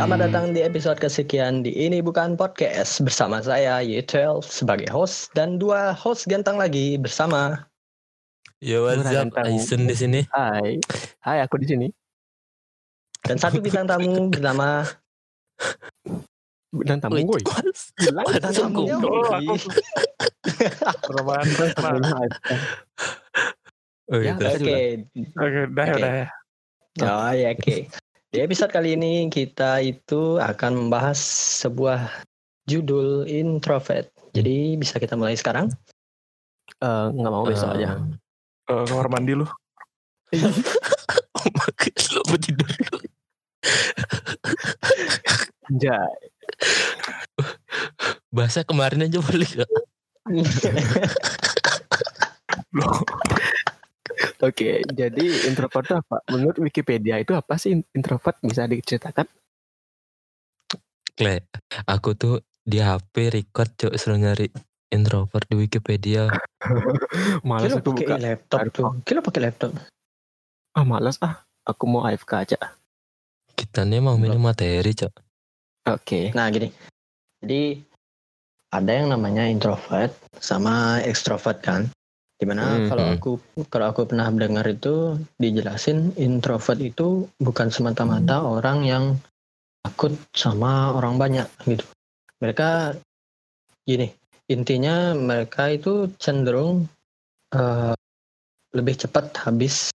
Selamat datang di episode kesekian di Ini Bukan Podcast bersama saya Y12 sebagai host dan dua host ganteng lagi bersama Yo, what's up? Aisun di sini. Hai, hai aku di sini. dan satu bintang tamu bernama Dan tamu gue. Bilang bintang Sungguh. tamunya Oh, Oh, Ya, gitu. Oke, Oke, dah ya, Oke. udah oh ya oke. Di episode kali ini kita itu akan membahas sebuah judul introvert. Jadi bisa kita mulai sekarang? Eh, nggak mau besok aja. Eh, kamar mandi lu. Oh my God, lu tidur dulu. Anjay. Bahasa kemarin aja boleh gak? Loh, Oke, jadi introvert itu apa? Menurut Wikipedia itu apa sih introvert? Bisa diceritakan? Kle, aku tuh di HP record cok suruh nyari introvert di Wikipedia. Malas Kira aku pakai buka. laptop tuh. Kira pakai laptop. Ah, malas ah. Aku mau AFK aja. Kita nih mau minum materi cok. Oke. Nah gini, jadi ada yang namanya introvert sama extrovert kan. Di mana Mhm. kalau aku kalau aku pernah mendengar itu dijelasin introvert itu bukan semata-mata orang yang takut sama orang banyak gitu. Mereka gini, intinya mereka itu cenderung eh, lebih cepat habis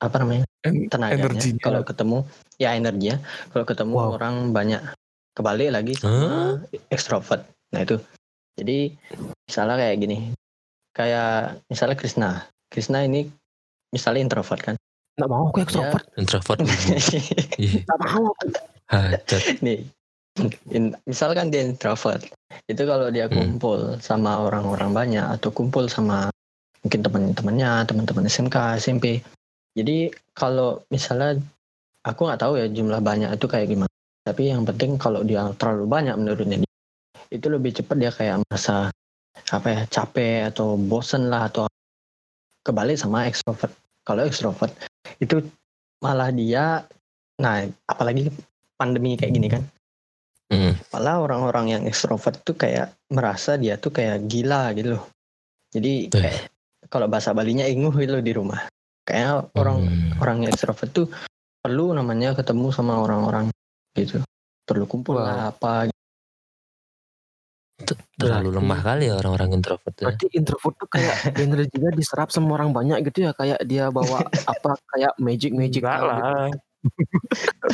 apa namanya en- tenaganya energinya. kalau ketemu ya energinya kalau ketemu Wow. orang banyak kebalik lagi sama ekstrovert nah itu jadi misalnya kayak gini kayak misalnya Krisna Krisna ini misalnya introvert kan Nggak mau aku extrovert. Introvert. Ih, Nggak mau hajat. nih in- misalkan dia introvert itu kalau dia Hmm. kumpul sama orang-orang banyak atau kumpul sama mungkin teman-temannya teman-teman SMK SMP jadi kalau misalnya aku nggak tahu ya jumlah banyak itu kayak gimana tapi yang penting kalau dia terlalu banyak menurutnya dia, itu lebih cepat dia kayak merasa apa ya capek atau bosen lah atau kebalik sama ekstrovert kalau ekstrovert itu malah dia nah apalagi pandemi kayak gini kan Hmm. malah orang-orang yang ekstrovert tuh kayak merasa dia tuh kayak gila gitu loh jadi Tuh. kayak kalau bahasa Balinya inguh gitu loh di rumah kayak orang Hmm. orang yang ekstrovert tuh perlu namanya ketemu sama orang-orang gitu perlu kumpul Wow. lah apa terlalu Berarti- lemah kali ya orang-orang introvert ya. Berarti introvert tuh kayak energinya diserap sama orang banyak gitu ya. Kayak dia bawa apa kayak magic magic. Enggak lah.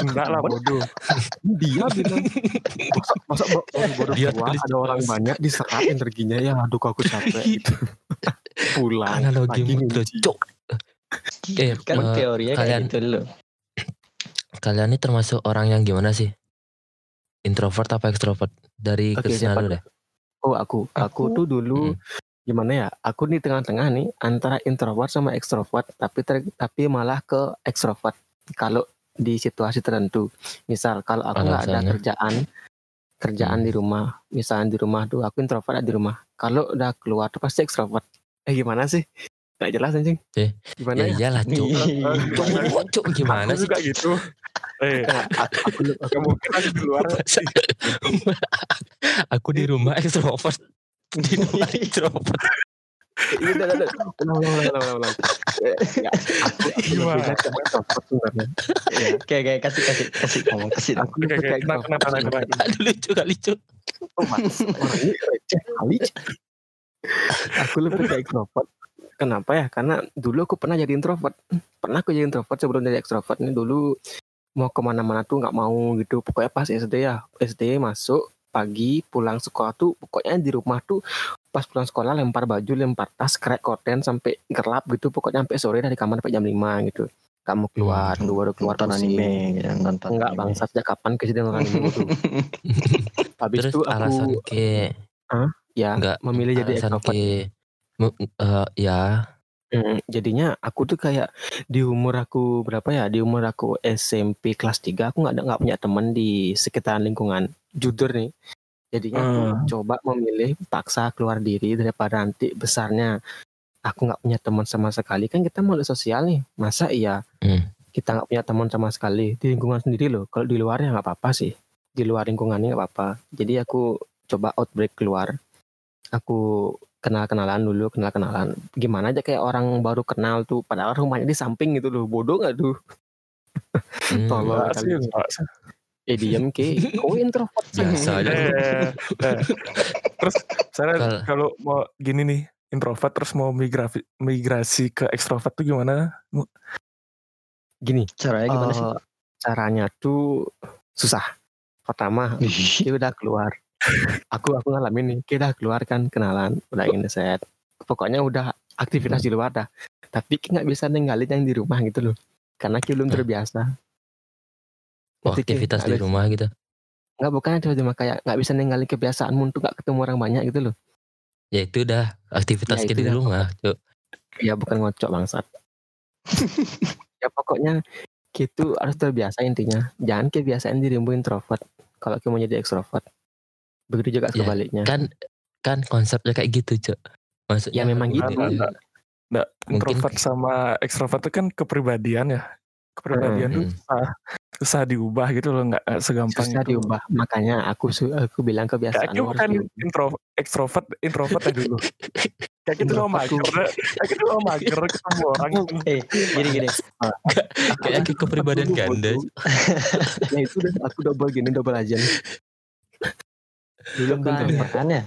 Enggak lah bodoh. Dia bilang masa masa baru baru Dia keluar ada orang banyak diserap energinya ya aduh aku capek gitu. Pulang. Analogi ngunci. cok. Eh, kan eh, teorinya kalian- kayak gitu loh Kalian ini termasuk orang yang gimana sih? Introvert apa ekstrovert? Dari Oke, Krisna dulu deh. Oh aku, aku, Aku- tuh dulu gimana ya? Aku di tengah-tengah nih antara introvert sama ekstrovert, tapi ter- tapi malah ke ekstrovert. Kalau di situasi tertentu, misal kalau aku nggak ada kerjaan, kerjaan Hmm. di rumah, misalnya di rumah tuh aku introvert di rumah. Kalau udah keluar tuh pasti ekstrovert. Eh gimana sih? Gak jelas anjing. Eh, Gimana Ya ya? iyalah cok. Cok, cok gimana Aku sih? juga gitu. Eh, aku, aku, kira aku di luar aku di rumah ekstrovert. Di luar introvert. Iya, udah, udah, udah. Ulang, ulang, ulang, ulang, ulang. Nggak, aku, aku Gimana? lebih ke ekstrovert sebenarnya. Kayak kayak kasih kasih kasih ngomong kasih aku Oke, oke, kenapa, kenapa, kenapa? Aduh lucu kali cok. Oh, mas, orang ini receh kali. Aku lebih ke ekstrovert. Kenapa ya? Karena dulu aku pernah jadi introvert. Pernah aku jadi introvert sebelum jadi ekstrovert. Ini dulu mau ke mana-mana tuh nggak mau gitu. Pokoknya pas SD ya. SD masuk pagi pulang sekolah tuh pokoknya di rumah tuh pas pulang sekolah lempar baju lempar tas krek korden sampai gelap gitu pokoknya sampai sore dari kamar sampai jam 5 gitu kamu keluar Hmm, keluar keluar nonton anime gitu, nonton enggak anime. bangsa sejak kapan kejadian orang ini tuh habis Terus itu aku alasan ke ya enggak memilih jadi alasan ekstrovert mu- eh, ya Mm, jadinya aku tuh kayak di umur aku berapa ya di umur aku SMP kelas 3 aku nggak ada nggak punya teman di sekitaran lingkungan jujur nih jadinya aku Hmm. coba memilih paksa keluar diri daripada nanti besarnya aku nggak punya teman sama sekali kan kita makhluk sosial nih masa iya Hmm. kita nggak punya teman sama sekali di lingkungan sendiri loh. Kalau di luar ya nggak apa-apa sih. Di luar lingkungannya nggak apa-apa. Jadi aku coba outbreak keluar. Aku kenal-kenalan dulu, kenal-kenalan. Gimana aja kayak orang baru kenal tuh, padahal rumahnya di samping gitu loh. Bodoh nggak tuh? Hmm, Tolong. Sih, sih. Eh diem ke, kau introvert Biasa aja. Eh, eh. Terus saya Kal- kalau mau gini nih introvert terus mau migrasi migrasi ke ekstrovert tuh gimana? Gini, Caranya gimana sih? eh, caranya tuh susah. Pertama, dia udah keluar. Aku aku ngalamin nih, dia udah keluar kan kenalan, udah ini set. Pokoknya udah aktivitas di luar dah. Tapi kita nggak bisa ninggalin yang di rumah gitu loh. Karena kita belum terbiasa. Oh, aktivitas di rumah gitu. Nggak bukan cuma kayak nggak bisa ninggalin kebiasaanmu untuk nggak ketemu orang banyak gitu loh. Ya itu udah aktivitas Ya, kita di dah rumah. Cuk. Ya bukan ngocok bangsat. ya pokoknya gitu harus terbiasa intinya. Jangan kebiasaan dirimu introvert. Kalau kamu mau jadi ekstrovert. Begitu juga Ya, sebaliknya. Kan kan konsepnya kayak gitu, Cuk. Maksudnya Ya, memang gitu. Enggak, enggak, enggak. Mungkin- introvert sama ekstrovert itu kan kepribadian ya. Kepribadian tuh Hmm. susah, susah diubah gitu loh, nggak segampang susah itu. diubah. Makanya aku su- aku bilang Kayak kebiasaan kita bukan intro ekstrovert introvert ya dulu. Kayak kita mau mager, kayak kita mau mager ketemu orang. Eh, gini gini. kayak ke- kepribadian ganda. ya itu udah aku double gini double aja nih. Introvert. Kebanyakan ya.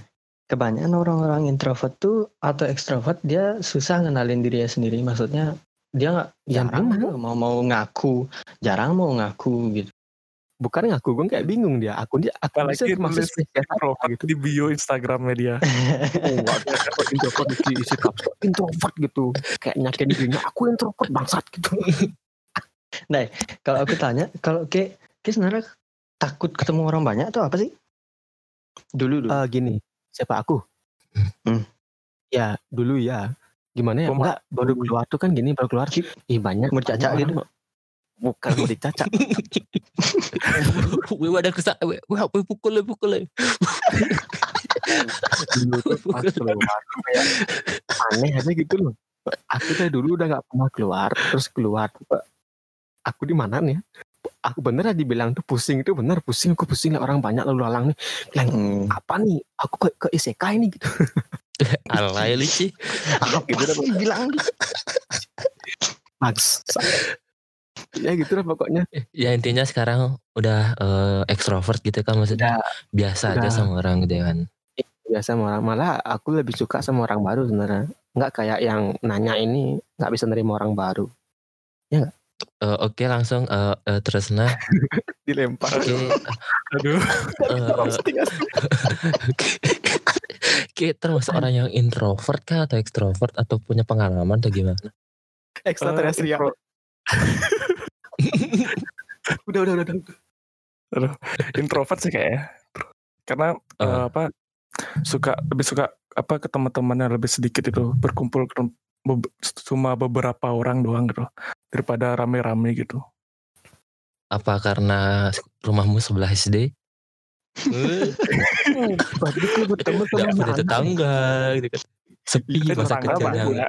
Kebanyakan orang-orang introvert tuh atau ekstrovert dia susah ngenalin dirinya sendiri. Maksudnya dia nggak jarang memang. mau mau ngaku, jarang mau ngaku gitu. Bukan ngaku gue kayak bingung dia. Aku dia aku bisa Apalagi Introvert gitu. di bio Instagramnya dia. Oh, introvert introvert isi isi caps lock. introvert gitu. Kayak nyakin dirinya aku introvert bangsat gitu. Kalau aku tanya, kalau ke ke sebenarnya takut ketemu orang banyak tuh apa sih? Dulu dulu. Eh gini, siapa aku? Hmm. Ya dulu ya. Gimana ya? Enggak, baru keluar tuh kan gini baru keluar. Ih banyak. Mau dicacak banyak gitu? Bukan mau dicacak. Wih, ada kesak. Wih, wih, pukul pukul. dulu tuh pas keluar tuh kayak aneh aja gitu loh. Aku dari dulu udah nggak pernah keluar, terus keluar. Aku di mana nih? Ya? Aku bener aja dibilang tuh pusing itu bener pusing aku pusing liat orang banyak lalu lalang nih. Bilang Hmm. apa nih? Aku ke ke isekai ini gitu. Alay lu sih. Apa sih bilang Max. ya gitu lah pokoknya. Ya intinya sekarang udah eh, ekstrovert gitu kan maksudnya biasa aja udah. sama orang gitu kan. Biasa sama orang malah aku lebih suka sama orang baru sebenarnya. Nggak kayak yang nanya ini nggak bisa nerima orang baru. Eh, Oke langsung eh eh, Tresna. Dilempar. Oke. Aduh, eh, Oke. Oke, termasuk orang yang introvert kah atau ekstrovert atau punya pengalaman atau gimana? Ekstraterestrial. Eh, udah, udah, udah, udah. introvert sih kayaknya. Karena Eh. eh, apa suka lebih suka apa ke teman-temannya lebih sedikit itu berkumpul ke be- cuma beberapa orang doang gitu daripada rame-rame gitu. Apa karena rumahmu sebelah SD? Eh, Berarti aku bertemu sama punya tetangga gitu kan. Sepi Eh, masa kecilnya.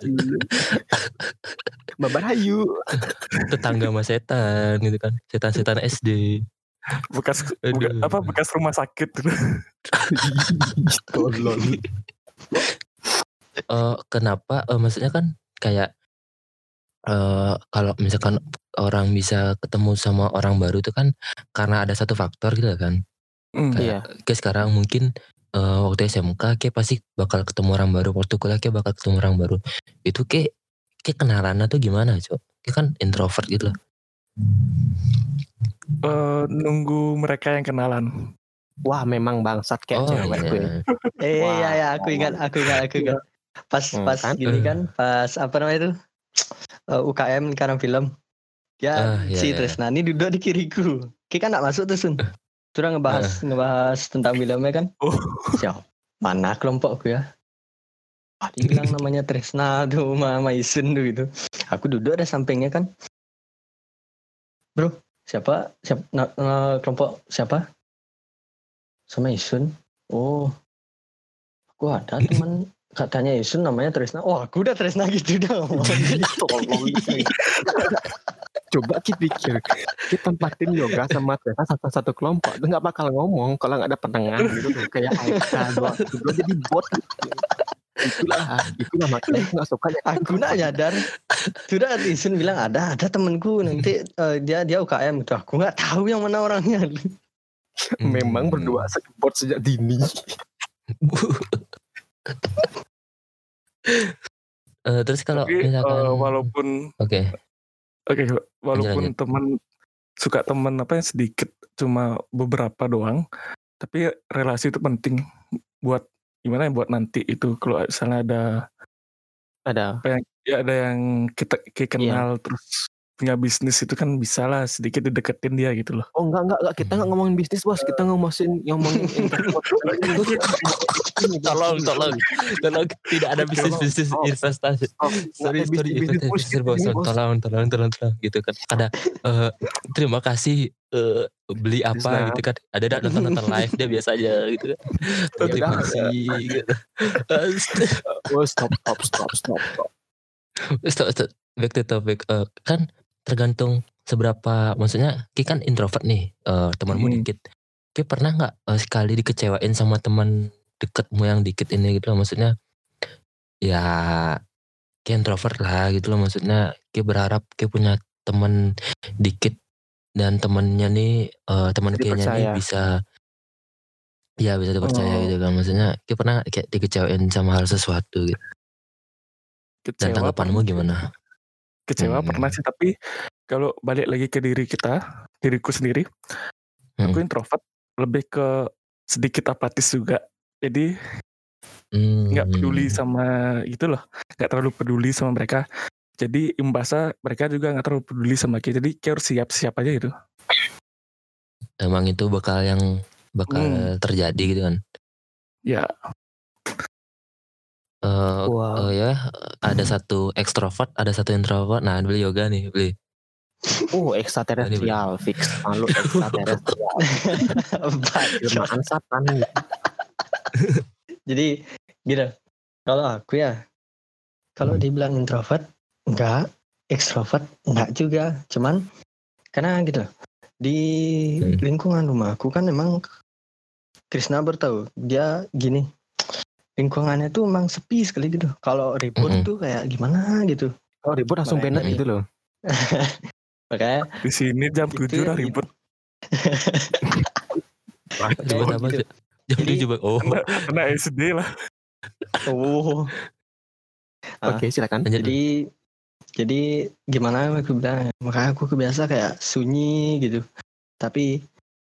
Mbak Barayu. Tetangga sama setan gitu kan. Setan-setan SD. Bekas Aduh. buka- apa bekas rumah sakit gitu. Tolol. Eh, kenapa? Eh, maksudnya kan kayak eh kalau misalkan orang bisa ketemu sama orang baru itu kan karena ada satu faktor gitu kan. Hmm. Iya. Kayak sekarang mungkin eh, waktu SMK kayak pasti bakal ketemu orang baru. Waktu kuliah kayak bakal ketemu orang baru. Itu kayak kayak kenalannya tuh gimana, Cok? Kayak kan introvert gitu loh. Eh, nunggu mereka yang kenalan. Wah, memang bangsat kayak Oh cewek gue. iya. Eh Wah. ya ya aku ingat aku ingat aku ingat. Pas Hmm, pas kan? gini kan pas apa namanya itu Eh, UKM karena film. Ya Ah, iya, si iya. Tresna ini duduk di kiriku. Kita kan nggak masuk tuh Sun. Terus ngebahas ngebahas tentang filmnya kan. Oh. Siap. Mana kelompokku ya? Ah, bilang namanya Tresna tuh Mama Isun tuh gitu. Aku duduk ada sampingnya kan. Bro, siapa? Siapa na- na- kelompok siapa? Sama Isun. Oh. Aku ada teman katanya Isun namanya Tresna. Oh, aku udah Tresna gitu dah. Tolol. Coba kita pikir, kita tempatin yoga sama Tessa satu satu kelompok, itu nggak bakal ngomong kalau nggak ada penengah gitu tuh. Kayak Aika dua, dua jadi bot. Itulah, itulah makanya aku nggak suka ya. aku nak nyadar sudah Isun bilang ada ada temanku nanti eh, dia dia UKM gitu aku nggak tahu yang mana orangnya Memang Hmm. berdua bot sejak dini. Eh, terus kalau Tapi misalkan eh, walaupun oke Oke, walaupun lanjut. teman suka teman apa yang sedikit cuma beberapa doang, tapi relasi itu penting buat gimana ya buat nanti itu kalau misalnya ada Ada. ya ada yang kita kayak kenal terus punya bisnis itu kan bisa lah sedikit dideketin dia gitu loh. Oh enggak enggak enggak. Kita enggak ngomongin bisnis bos, kita ngomongin ngomongin tolong tolong. Tolong tidak ada bisnis bisnis Oh. investasi. Oh, sorry sorry bullshit bos. tolong tolong tolong tolong. Gitu kan. Ada eh, terima kasih eh, beli apa Bisnis gitu kan. Ada ada nonton nonton live dia biasa aja gitu kan. Ya terima kasih gitu. Oh stop stop stop stop. stop. stop, stop. back to topic. Eh, kan tergantung seberapa maksudnya Ki kan introvert nih eh, temanmu Hmm. dikit. Ki pernah nggak eh, sekali dikecewain sama teman deketmu yang dikit ini gitu loh? Maksudnya ya Ki introvert lah gitu loh. Maksudnya Ki berharap Ki punya teman dikit dan temannya nih eh, teman Ki nih bisa ya bisa dipercaya Oh. gitu kan maksudnya Ki pernah kayak dikecewain sama hal sesuatu gitu. Dan Kecewa tanggapanmu pernah- gimana Kecewa Hmm. pernah sih tapi kalau balik lagi ke diri kita, diriku sendiri, Hmm. aku introvert lebih ke sedikit apatis juga. Jadi nggak Hmm. peduli sama itu loh, nggak terlalu peduli sama mereka. Jadi imbasnya mereka juga nggak terlalu peduli sama kita. Jadi kayak harus siap-siap aja gitu. emang itu bakal yang bakal Hmm. terjadi gitu kan Ya, Eh, Wow. oh ya ada satu ekstrovert ada satu introvert nah beli yoga nih beli Oh ekstraterestrial fix. Malu ekstraterestrial. Jelmaan satan jadi gitu kalau aku ya kalau dibilang introvert enggak ekstrovert enggak juga cuman karena gitu di Hmm. lingkungan rumahku kan emang Krishna bertahu dia gini lingkungannya tuh emang sepi sekali gitu kalau ribut Mm-mm. tuh kayak gimana gitu Oh ribut langsung Makanya. benet gitu loh. makanya di sini jam Gitu 7 udah ya. ribut. ribut apa gitu. sih jam Jadi- tujuh Bang. oh Kena, kena SD lah. oh Ah, Oke silakan. lanjut jadi jadi gimana aku bilang makanya aku kebiasa kayak sunyi gitu tapi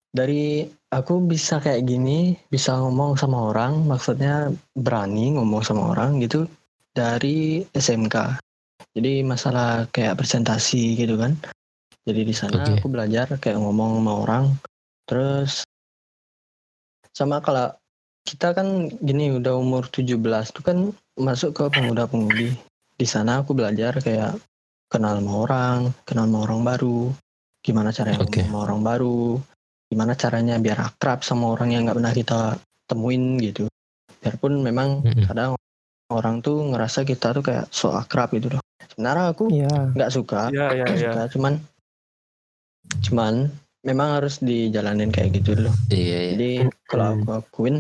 dari aku bisa kayak gini bisa ngomong sama orang maksudnya berani ngomong sama orang gitu dari SMK jadi masalah kayak presentasi gitu kan jadi di sana Oke. aku belajar kayak ngomong sama orang terus sama kalau kita kan gini udah umur 17 tuh kan masuk ke pemuda-pemudi. Di sana aku belajar kayak kenal sama orang, kenal sama orang baru, gimana Oke. ngomong sama orang baru, gimana caranya biar akrab sama orang yang nggak pernah kita temuin gitu. Biarpun memang Mm-mm. kadang orang tuh ngerasa kita tuh kayak so akrab gitu loh. Sebenarnya aku Iya. nggak suka, Ya, ya, nggak ya. suka, cuman cuman memang harus dijalanin kayak gitu loh. iya iya Jadi kalau aku akuin,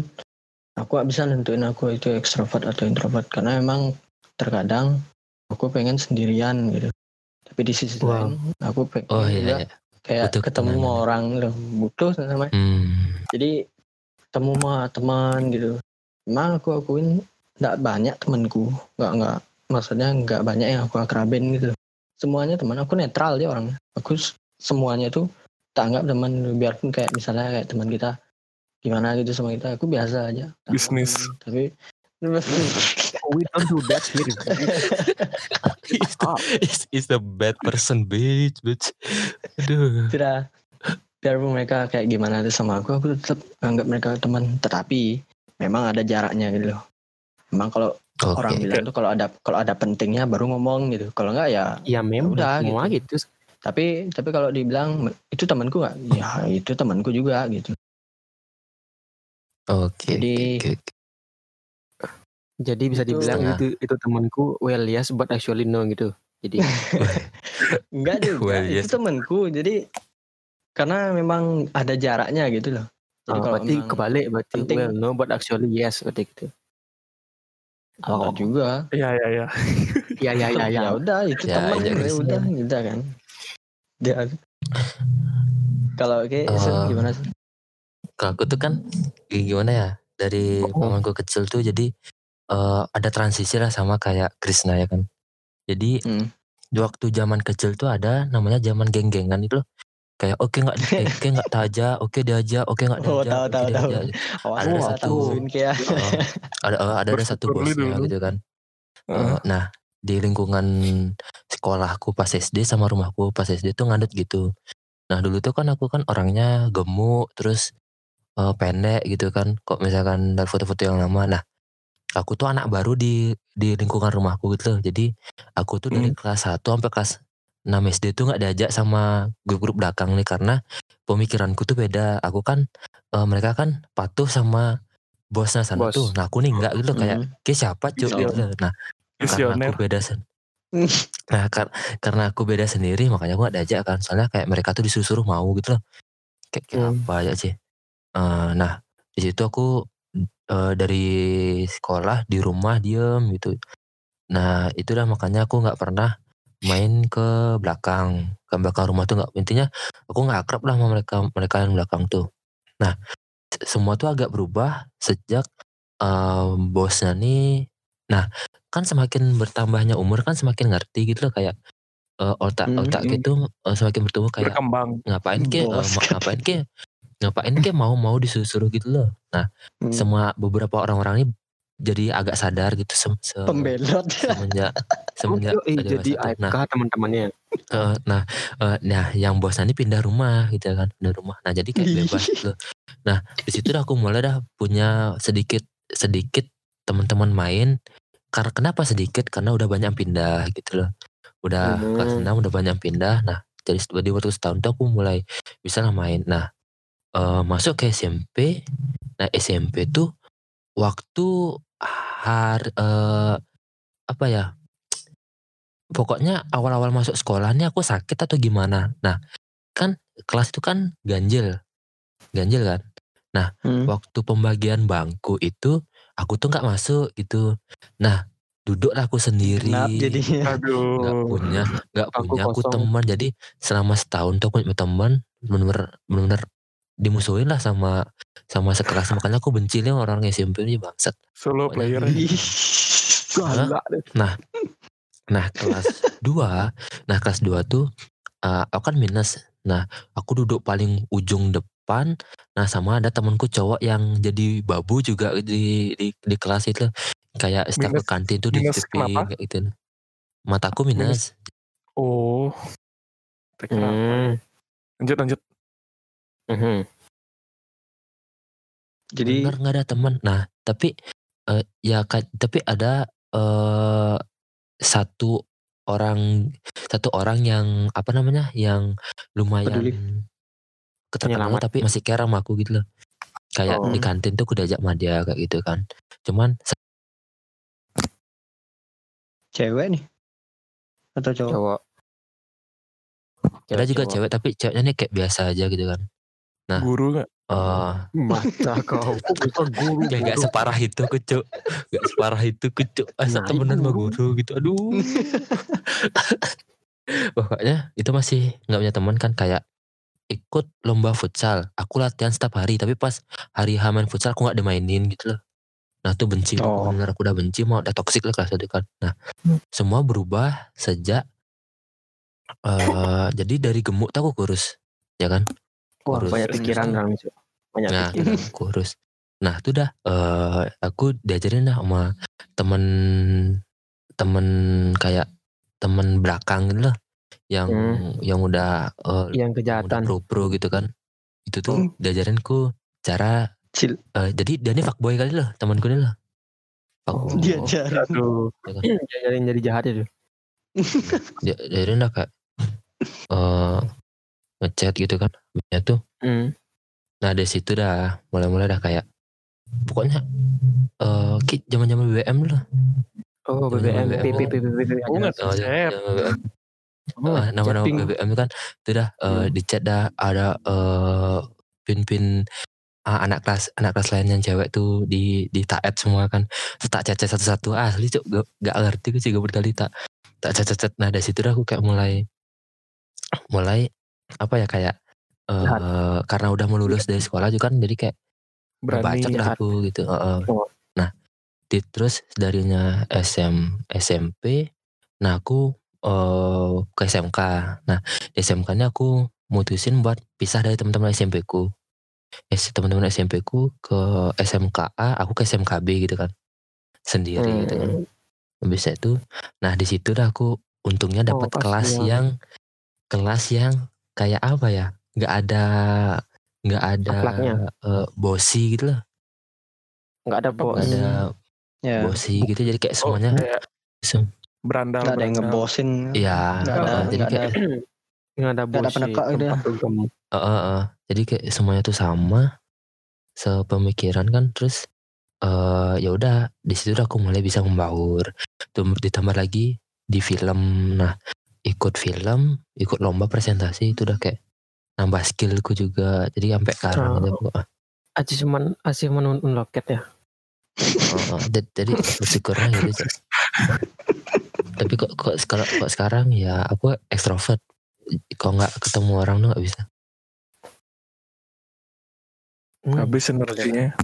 aku gak bisa nentuin aku itu ekstrovert atau introvert karena memang terkadang aku pengen sendirian gitu. Tapi di sisi Wow. lain aku pengen oh juga iya iya kayak Butuh ketemu sama orang loh, butuh sama. hmm. Jadi ketemu sama teman gitu. Memang aku akuin nggak banyak temanku, nggak nggak maksudnya nggak banyak yang aku akrabin gitu. Semuanya teman aku netral aja orangnya. Aku semuanya tuh tak anggap teman biarpun kayak misalnya kayak teman kita gimana gitu sama kita aku biasa aja Bisnis. tapi We don't do that here. It's the, it's the bad person bitch bitch. Aduh. Tidak. Biarpun mereka kayak gimana tuh sama aku aku tetap anggap mereka teman. Tetapi memang ada jaraknya gitu loh. Memang kalau oke. orang bilang tuh kalau ada kalau ada pentingnya baru ngomong gitu. Kalau enggak ya Ya memang. Udah, semua gitu. tapi tapi kalau dibilang itu temanku nggak? Ya itu temanku juga gitu. Oke Jadi- oke, oke. Jadi bisa Itu dibilang setengah. itu itu temanku well yes but actually no gitu. Jadi Enggak juga, Well, itu yes. temanku. Jadi karena memang ada jaraknya gitu loh. Jadi Oh, kalau berarti kebalik berarti penting- well no but actually yes berarti gitu. enggak juga. Iya iya iya. Iya iya iya ya iya. udah itu Ya, teman ya, ya, Chris. udah gitu kan. Dia kalau kayak Eh, gimana sih? Kalau aku tuh kan kayak gimana ya dari Oh. pamanku kecil tuh jadi eh, ada transisi lah sama kayak Krishna ya kan. Jadi Hmm. di waktu zaman kecil tuh ada namanya zaman geng-gengan itu loh. Kayak oke nggak eh, oke nggak taja, oke diajak, oke nggak Oh, diajak, tahu, oke tahu, tahu. ada gua satu- kayak Eh, ada eh, ada ada satu bosnya dulu. gitu kan. Heeh. Eh, nah di lingkungan sekolahku pas SD sama rumahku pas SD tuh ngandut gitu. Nah dulu tuh kan aku kan orangnya gemuk terus eh, pendek gitu kan. Kok misalkan dari foto-foto yang lama. Nah aku tuh anak baru di di lingkungan rumahku gitu loh. Jadi aku tuh dari kelas 1 sampai kelas 6 SD tuh nggak diajak sama grup-grup belakang nih karena pemikiranku tuh beda. Aku kan eh, mereka kan patuh sama bosnya sana Bos. tuh. Nah aku nih enggak gitu loh, kayak Hmm. kayak siapa cuy gitu loh. Nah karena aku beda sen nah kar- karena aku beda sendiri makanya aku gak diajak kan soalnya kayak mereka tuh disuruh-suruh mau gitu loh kayak, kayak Hmm. apa aja sih Eh, nah di situ aku eh, dari sekolah di rumah diem gitu nah itulah makanya aku nggak pernah main ke belakang ke belakang rumah tuh nggak intinya aku nggak akrab lah sama mereka mereka yang belakang tuh nah semua tuh agak berubah sejak eh, bosnya nih nah kan semakin bertambahnya umur kan semakin ngerti gitu loh kayak eh, otak Hmm, otak hmm. gitu eh, semakin bertumbuh kayak Berkembang. ngapain ke Bos ma- kata. ngapain ke ngapain ke mau mau disuruh gitu loh nah Hmm. semua beberapa orang-orang ini jadi agak sadar gitu sem, se- pembelot. semenjak semenjak Oh, dewasa jadi tuh. nah AFK teman-temannya. eh, nah eh, nah yang bosnya ini pindah rumah gitu kan pindah rumah nah jadi kayak bebas gitu loh. nah di situ dah aku mulai dah punya sedikit sedikit teman-teman main karena kenapa sedikit karena udah banyak yang pindah gitu loh udah Hmm. kelas 6 udah banyak yang pindah nah jadi di waktu setahun tuh aku mulai bisa lah main nah eh, masuk ke SMP nah SMP tuh waktu har eh, apa ya pokoknya awal-awal masuk sekolah nih aku sakit atau gimana. Nah kan kelas itu kan ganjil ganjil kan? Hmm. waktu pembagian bangku itu aku tuh nggak masuk gitu. Nah duduklah aku sendiri. Jadinya? nggak punya nggak punya aku teman. Jadi selama setahun tuh aku punya teman bener-bener bener-bener dimusuhin lah sama sama sekelas makanya aku benci nih orang SMP ini bangsat Solo Pokoknya- player. Galak deh. nah kelas 2 nah kelas 2 tuh eh, aku kan minus nah aku duduk paling ujung depan nah sama ada temanku cowok yang jadi babu juga di di, di kelas itu kayak setiap ke Minus- kantin tuh minus dititipin kayak gitu mataku minus, Oh. Tak kira. Hmm. Lanjut lanjut. Mhm. Jadi bener nggak ada teman nah tapi eh, ya ka- tapi ada eh satu orang satu orang yang apa namanya yang lumayan Peduli. keterkenal Penyelamat. tapi masih care sama aku gitu loh kayak Oh. di kantin tuh aku diajak sama dia kayak gitu kan cuman cewek nih atau cowok? Cowok. ada juga cewek tapi ceweknya nih kayak biasa aja gitu kan Nah. Guru nggak? eh Mata kau. Bisa guru? kayak nggak bodoh? separah itu kucuk nggak separah itu kucuk asa Nah, temenan sama guru. gitu aduh pokoknya itu masih nggak punya teman kan kayak ikut lomba futsal aku latihan setiap hari tapi pas hari H main futsal aku nggak dimainin gitu loh nah tuh benci Oh. bener aku udah benci mau udah toksik lah kelas itu kan nah semua berubah sejak eh jadi dari gemuk tuh aku kurus ya kan Wah, Kurus. banyak pikiran orang itu. Banyak Nah, pikiran. kurus. Nah, itu dah eh aku diajarin dah sama temen temen kayak temen belakang gitu loh yang Hmm. yang udah eh, Yang udah kejahatan. pro pro gitu kan. Itu tuh Hmm. diajarin ku cara Cil, eh, jadi dia ini fuckboy kali loh temanku ini loh. Oh. Fuckboy. dia jarin. Aduh. Jadi jadi jahat itu. Dia diajarin dah kayak eh ngechat gitu kan. Ya tuh Hmm. Nah dari situ dah mulai-mulai dah kayak pokoknya eh ki zaman-zaman BBM dulu. Oh, BBM, BBM. BBM. Oh, Eh, nama-nama. BBM kan itu dah eh, di chat dah ada eh, pin-pin ah, anak kelas anak kelas lain yang cewek tuh di di taat semua kan Terus tak chat satu-satu asli cuk gak, gak ngerti gue juga berkali tak tak chat chat nah dari situ dah aku kayak mulai mulai apa ya kayak eh karena udah mau lulus dari sekolah juga kan jadi kayak Berani. jahat. aku gitu Heeh. Oh. nah di, terus darinya SM SMP nah aku eh ke SMK nah di SMK nya aku mutusin buat pisah dari teman-teman SMP ku eh teman-teman SMP ku ke SMKA aku ke SMKB gitu kan sendiri gitu kan Hmm. bisa itu nah di situ dah aku untungnya dapat Oh, kelas kasihan. yang kelas yang kayak apa ya nggak ada nggak ada Akhlaknya. eh, bosi gitu loh Nggak ada bos. nggak ada Ya. bosi gitu jadi kayak Oh, semuanya kayak sem- berandal. Nggak ada yang ngebosin. Iya, Nggak ada, jadi nggak ada. kayak Nggak ada Nggak ada penekak gitu ya. dugem. Heeh, heeh. jadi kayak semuanya tuh sama sepemikiran kan terus eh ya udah di situ udah aku mulai bisa membaur tuh ditambah lagi di film nah ikut film ikut lomba presentasi itu udah kayak nambah skillku juga jadi sampai sekarang Oh. gitu aku ah, Achievement, achievement unlocked ya. oh, oh, jadi- bersyukurnya gitu tapi kok kok sekarang kok sekarang ya aku ekstrovert kalau nggak ketemu orang tuh nggak bisa Hmm. Habis energinya.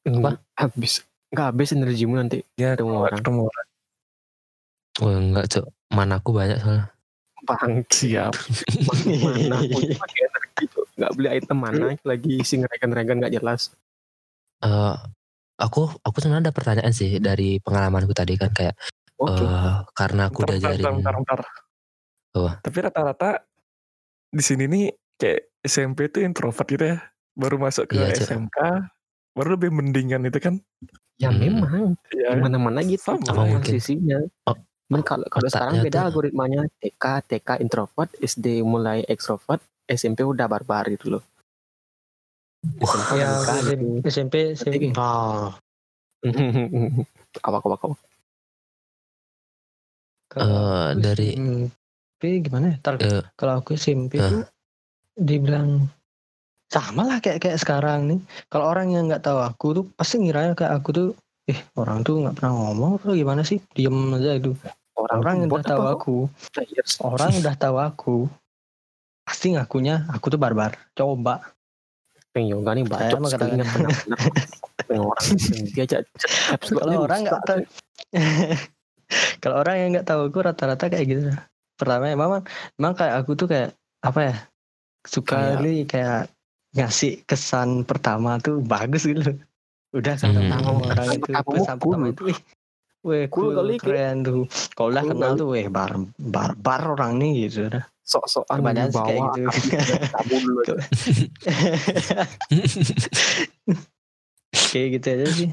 Nggak habis. Nggak habis energimu nanti. Ya, Ketemu orang. ketemu orang. Wah enggak cok mana aku banyak soalnya Bang, Siap. mana itu pakai energi tuh. Nggak beli item mana lagi isi ngerekan-rekan nggak jelas. eh aku aku sebenarnya ada pertanyaan sih dari pengalamanku tadi kan kayak Oke. eh karena aku bentar, bentar. Apa? Tapi rata-rata di sini nih kayak SMP tuh introvert gitu ya. Baru masuk ke Iya. SMK, baru lebih mendingan itu kan. ya Hmm. memang Ya, mana-mana gitu Sama. Transisinya. Oh, Dan kalau kalau sekarang beda tuh- algoritmanya TK TK introvert SD mulai ekstrovert SMP udah barbar gitu loh. SMP Ya, SMP. SMP. Ah, awak awak awak. kalau Eh, aku dari- SMP gimana ya? Eh, kalau aku SMP Eh. tuh dibilang sama lah kayak kayak sekarang nih. Kalau orang yang nggak tahu aku tuh pasti ngira kayak aku tuh, eh orang tuh nggak pernah ngomong atau gimana sih? Diem aja itu. Orang, Orang udah tahu apa? aku, Players. orang udah tahu aku, pasti ngakunya aku tuh barbar. Coba. Peng yoga nih bacot sekali pernah benar. Peng orang dia Kalau orang nggak tahu, kalau orang yang nggak tahu aku rata-rata kayak gitu. Pertama emang emang kayak aku tuh kayak apa ya? Suka Kayak- kayak ngasih kesan pertama tuh bagus gitu. Udah kesan Hmm. orang itu cool. pertama itu weh Cool cool, kali, keren tuh. Kalau udah kenal tuh weh bar barbar orang nih gitu dah. sok-sokan sih kayak gitu. dulu kayak gitu aja sih.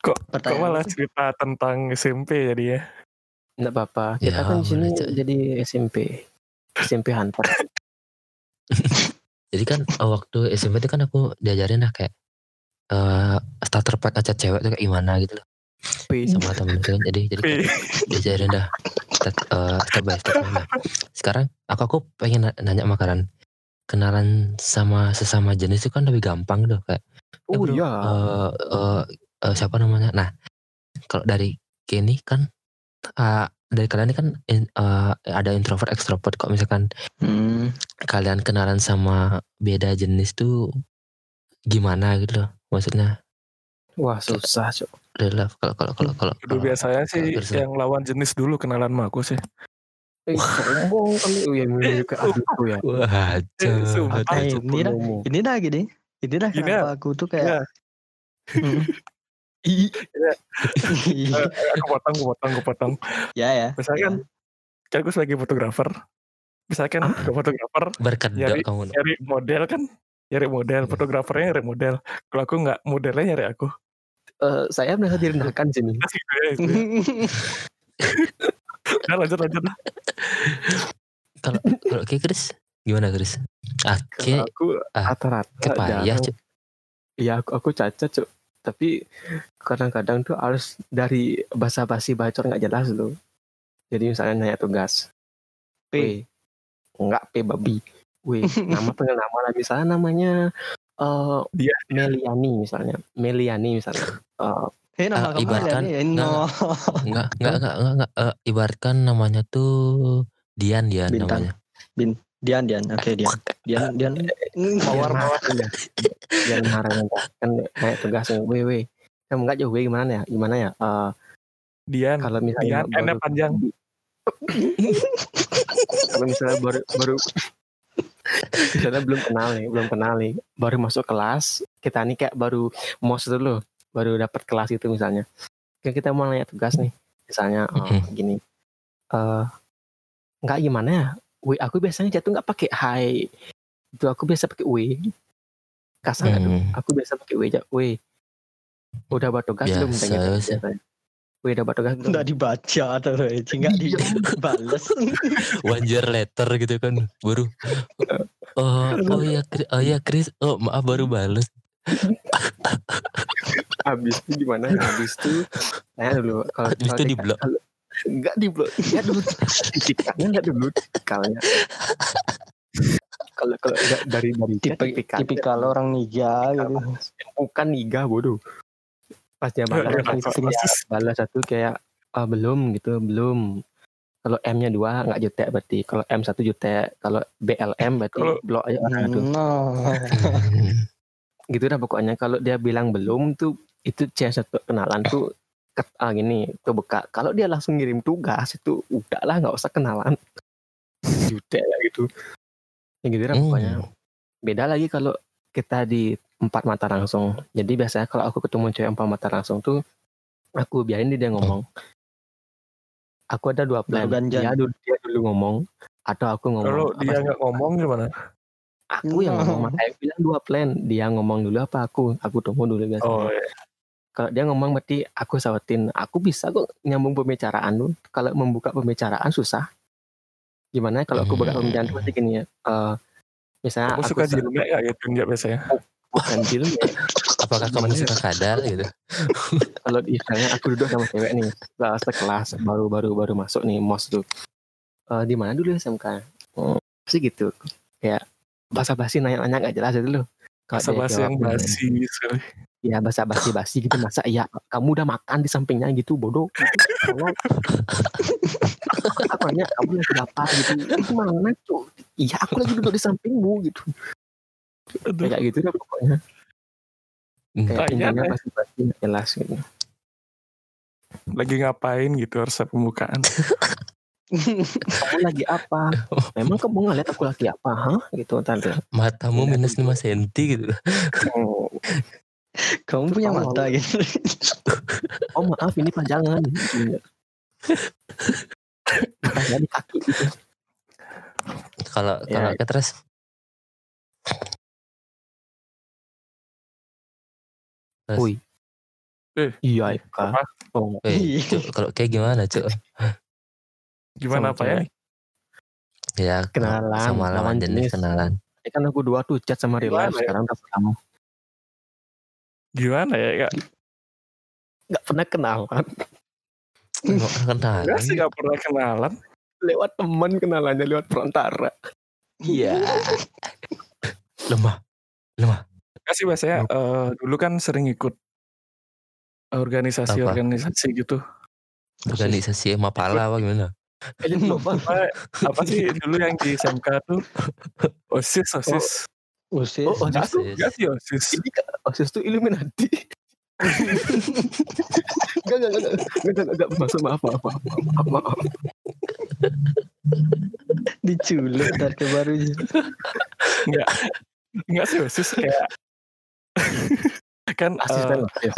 Kok- Kok Pertanyaan malah apa? cerita tentang SMP jadi ya? Nggak apa-apa. Kita Ya, kan di sini jadi SMP. SMP Hunter. jadi kan waktu SMP itu kan aku diajarin lah kayak eh starter pack ngechat cewek tuh kayak gimana gitu loh. Sama temen itu kan jadi jadi diajarin dah. Step, eh, step by step nah, sekarang aku aku pengen na- nanya makanan. Kenalan sama sesama jenis itu kan lebih gampang tuh kayak eh, Oh bro, iya. eh, eh, eh, siapa namanya? Nah kalau dari Kenny kan eh, dari kalian ini kan in- eh, ada introvert extrovert. Kok misalkan Hmm. kalian kenalan sama beda jenis tuh gimana gitu loh maksudnya Wah susah cok. love kalau kalau kalau kalau Dulu kalau- biasanya sih terus- yang lawan jenis dulu kenalan sama aku sih. Eh, sombong kali. Oh iya ke adikku ya. wah Eh, sumpah. cok. Eh, ini dah, ini dah gini. Ini dah Gini kenapa aku tuh kayak Ya, Hmm. eh, aku potong, aku potong, aku potong. ya ya. Misalnya kan, kan aku sebagai fotografer. Misalkan Ah. ke fotografer berkedok Nyari- kamu nyari model kan, nyari model, Hmm. fotografernya nyari model. Kalau aku nggak, modelnya nyari aku. Eh, saya merasa direndahkan sini. Ya, ya. Nah, lanjut lanjut. kalau kalau kayak Chris gimana Chris Oke Kalau aku ah, rata-rata kepayah cok Iya aku aku cacat cok. Tapi kadang-kadang tuh harus dari basa-basi bacot nggak jelas loh. Jadi misalnya nanya tugas. P. W. Enggak P babi. W. Nama pengen nama lah. Misalnya namanya eh Dia. Meliani misalnya. Meliani misalnya. Eh, Eh nama kamu ibaratkan- nih. No. Enggak, enggak, enggak, enggak, enggak. Eh, ibaratkan namanya tuh Dian, Dian Bintang. namanya. Dian Dian. Oke Dian. Dian Dian. Power power. Jangan marah. Kan kayak tugas yang W W. Kan enggak jauh gimana ya? Gimana ya? Eh, Dian. kalau misalnya Dian, N-nya panjang. kalau misalnya baru baru misalnya belum kenal nih, belum kenal nih, baru masuk kelas, kita nih kayak baru mos dulu, baru dapat kelas itu misalnya. Kan kita mau nanya tugas nih, misalnya oh, Mhm. gini. eh nggak gimana ya? W aku biasanya jatuh nggak pakai hi. Itu aku biasa pakai W. Kasar? Hmm. Aku biasa pakai W aja. W. Udah buat tugas belum? Biasa Tanya biasanya. W udah buat tugas belum? Nggak dibaca atau nggak dibales. One year later gitu kan baru oh oh ya Chris oh ya Chris oh maaf baru bales Habis itu gimana? Habis itu tanya dulu kalau kalau itu di-block. kalau- Enggak di blok. Lihat dulu tipikalnya lihat dulu tipikalnya. Kalau kalau lihat dari dari tipikal tipikal orang niga gitu. bukan niga bodoh. Pas dia balas, Ya, pas ya, dia persis. balas satu kayak ah, belum gitu belum. Kalau M-nya dua nggak jutek berarti. Kalau M satu jutek. Kalau BLM berarti Kalau- blok aja orang itu. No. gitu dah pokoknya kalau dia bilang belum tuh itu C satu kenalan tuh ket, ah, gini kebuka kalau dia langsung ngirim tugas itu udahlah nggak usah kenalan jutek lah gitu ya gitu dah pokoknya Hmm. beda lagi kalau kita di empat mata langsung. Jadi biasanya kalau aku ketemu cewek empat mata langsung tuh aku biarin dia ngomong. Aku ada dua plan. Dia dulu dia dulu ngomong atau aku ngomong. Kalau Apa dia nggak ngomong gimana? aku yang ngomong. Makanya aku bilang dua plan. Dia ngomong dulu apa aku? Aku tunggu dulu biasanya. Oh, iya. kalau dia ngomong berarti aku sawatin aku bisa kok nyambung pembicaraan tuh kalau membuka pembicaraan susah. Gimana kalau aku buka pembicaraan tuh gini ya eh, misalnya Aku aku suka jilmek gak gitu nggak biasanya? Bukan film ya. Apakah kamu suka kadal gitu? Kalau misalnya aku duduk sama cewek nih. Kelas kelas baru baru baru masuk nih mos tuh. Eh, di mana dulu SMK oh, pasti gitu. Kayak basa basi nanya nanya nggak jelas itu loh. Kalau Bahasa bahasa jawab, yang basi sekali. ya basa basi basi gitu. Masa iya kamu udah makan di sampingnya gitu bodoh. Kalau aku nanya kamu lagi apa gitu? Itu mana tuh iya aku lagi duduk di sampingmu gitu Aduh, kayak gitu dah pokoknya. Kayak Tanya intinya deh. pasti pasti jelas gitu. Lagi ngapain gitu harusnya pembukaan. kamu lagi apa? Memang kamu ngeliat aku lagi apa hah? Gitu tante. Matamu minus 5 cm gitu. Oh, Kamu punya Oh, mata gitu. oh maaf ini panjangan. Matanya di kaki gitu. Kalau Ya. kalau ke terus Wih. Eh, iya Eka apa? oh Cuk, kalau kayak gimana cuk Gimana Sama apa ya? cewek. ya Kenalan, sama lawan jenis jenis. kenalan Ini kan aku dua tuh chat sama life ya? sekarang udah kamu Gimana ya? Gak, nggak pernah kenalan Nggak kenalan Enggak sih gak pernah kenalan. lewat teman kenalannya lewat perantara iya lemah Enggak sih biasanya eh, dulu kan sering ikut organisasi-organisasi gitu. organisasi Mapala apa gimana elit global Apa, apa sih dulu yang di SMK tuh? OSIS, OSIS. Usis. oh oh Enggak justru tuh, enggak sih OSIS. ini kan OSIS tuh Illuminati Enggak, enggak, enggak, enggak, enggak, enggak, maksud maaf, maaf, maaf, maaf, maaf. Diculik dari barunya. Enggak. Enggak sih OSIS kayak kan Asisten lah, ya.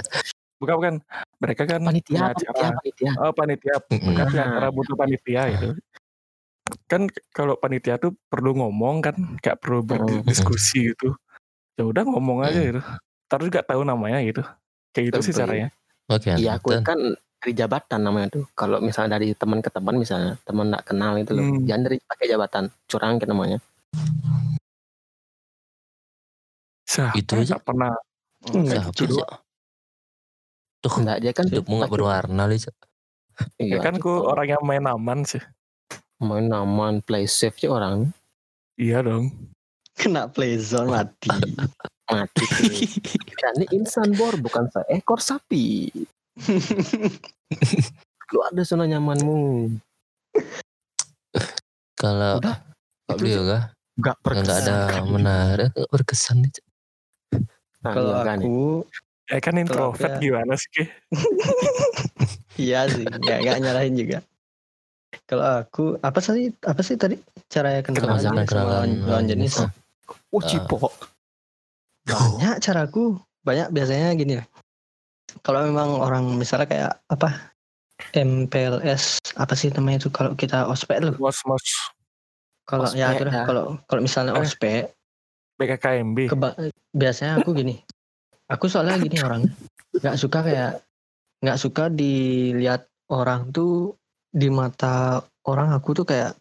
bukan bukan mereka kan Panitia, punya panitia, acara panitia. oh panitia Mm-mm. mereka punya Ah. acara butuh panitia gitu kan k- kalau panitia tuh perlu ngomong kan kayak perlu Mm-mm. berdiskusi gitu ya udah ngomong aja Mm. gitu terus gak tahu namanya gitu kayak gitu sih caranya oke Iya, aku kan dari jabatan namanya tuh. Kalau misalnya dari teman ke teman misalnya, teman nggak kenal itu loh. Hmm. Jangan dari pakai jabatan, curang kan namanya. Siapa Itu aja. gak pernah Enggak Siapa gitu. Tuh, Enggak, dia kan hidupmu gak pakai- berwarna li Cuk. Ya Iya, kan ku gitu. orang yang main aman sih. main aman play safe sih orang Iya dong. Kena playzone mati. mati. Dan ini insan bor bukan seekor sapi. Lu ada zona nyamanmu. Kalau Udah, itu Beliau kah? Gak Yang nggak ada berkesan. menarik, nggak berkesan. Nah, Kalau aku Ya kan introvert ya. gimana sih? Iya sih, nggak nggak nyalahin juga. Kalau aku apa sih apa sih tadi cara kenalan Kenalan, kenalan lawan, jenis? jenis. Oh cipo. Banyak caraku, banyak biasanya gini lah. Kalau memang orang misalnya kayak apa MPLS apa sih namanya itu kalau kita ospek loh. Kalau ya itu ya. dah. Kalau kalau misalnya Eh. ospek BKKMB. Keba- biasanya aku gini. Aku soalnya gini orang nggak suka kayak nggak suka dilihat orang tuh di mata orang aku tuh kayak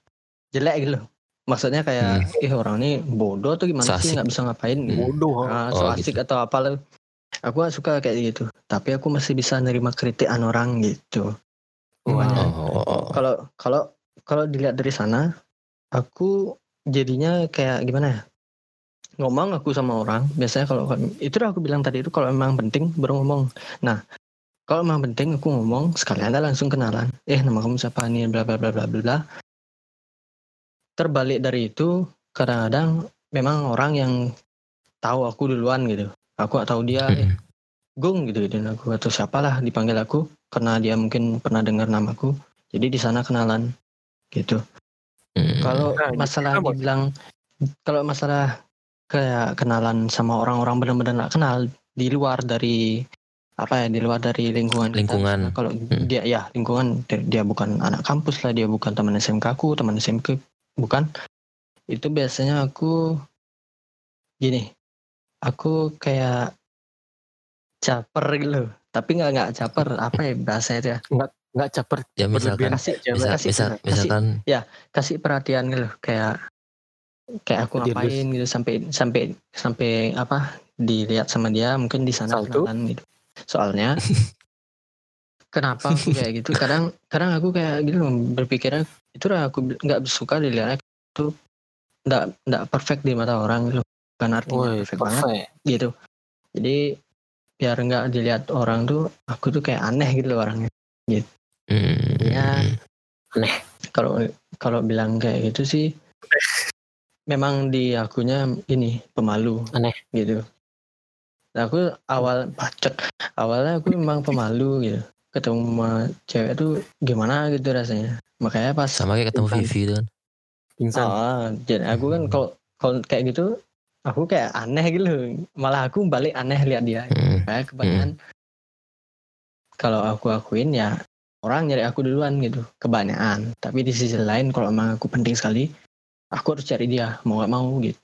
jelek gitu loh. Maksudnya kayak ih orang ini bodoh tuh gimana So sih nggak bisa ngapain gitu. Bodoh. Ah, so Oh, asik atau apa loh aku gak suka kayak gitu. Tapi aku masih bisa nerima kritikan orang gitu. Oh, oh, oh. kalau kalau kalau dilihat dari sana aku jadinya kayak gimana ya ngomong aku sama orang biasanya kalau itu udah aku bilang tadi itu kalau memang penting baru ngomong. Nah kalau memang penting aku ngomong sekalian aja langsung kenalan. Eh nama kamu siapa nih bla bla bla bla bla bla. Terbalik dari itu kadang-kadang memang orang yang tahu aku duluan gitu. Aku gak tahu dia eh, Mm. Gung gitu gitu. Aku atau siapalah dipanggil aku karena dia mungkin pernah dengar namaku. Jadi di sana kenalan gitu. Mm. kalau Nah, masalah dibilang kalau masalah kayak kenalan sama orang-orang benar-benar gak kenal di luar dari apa ya di luar dari lingkungan kita. Lingkungan. Nah, kalau Hmm. dia ya lingkungan dia, dia bukan anak kampus lah dia bukan teman SMK aku teman SMK bukan itu biasanya aku gini aku kayak caper gitu loh. tapi nggak nggak caper apa ya bahasa itu ya Nggak caper. Ya misalkan, kasih misal, kasih- misal, kasih- misalkan kasih perhatian gitu loh kayak kayak aku Dia ngapain gitu sampai sampai sampai apa dilihat sama dia mungkin di sana kenalan gitu. Soalnya kenapa aku kayak gitu? Kadang kadang aku kayak gitu loh, berpikirnya itu lah aku nggak suka dilihatnya. Itu nggak nggak perfect di mata orang gitu bukan artinya Woi, perfect banget perfect. gitu. Jadi biar nggak dilihat orang tuh aku tuh kayak aneh gitu loh orangnya. Mm, Ya. kalau kalau bilang kayak gitu sih memang di akunya ini pemalu Aneh. gitu nah, aku awal bacot awalnya aku memang pemalu gitu ketemu sama cewek tuh gimana gitu rasanya makanya pas sama kayak ketemu. Vivi itu kan. Pingsan. ah, jadi aku kan kalau kalau kayak gitu aku kayak aneh gitu malah aku balik aneh lihat dia Mm. kayak kebanyakan kalau aku akuin ya orang nyari aku duluan gitu kebanyakan tapi di sisi lain kalau emang aku penting sekali aku harus cari dia mau gak mau gitu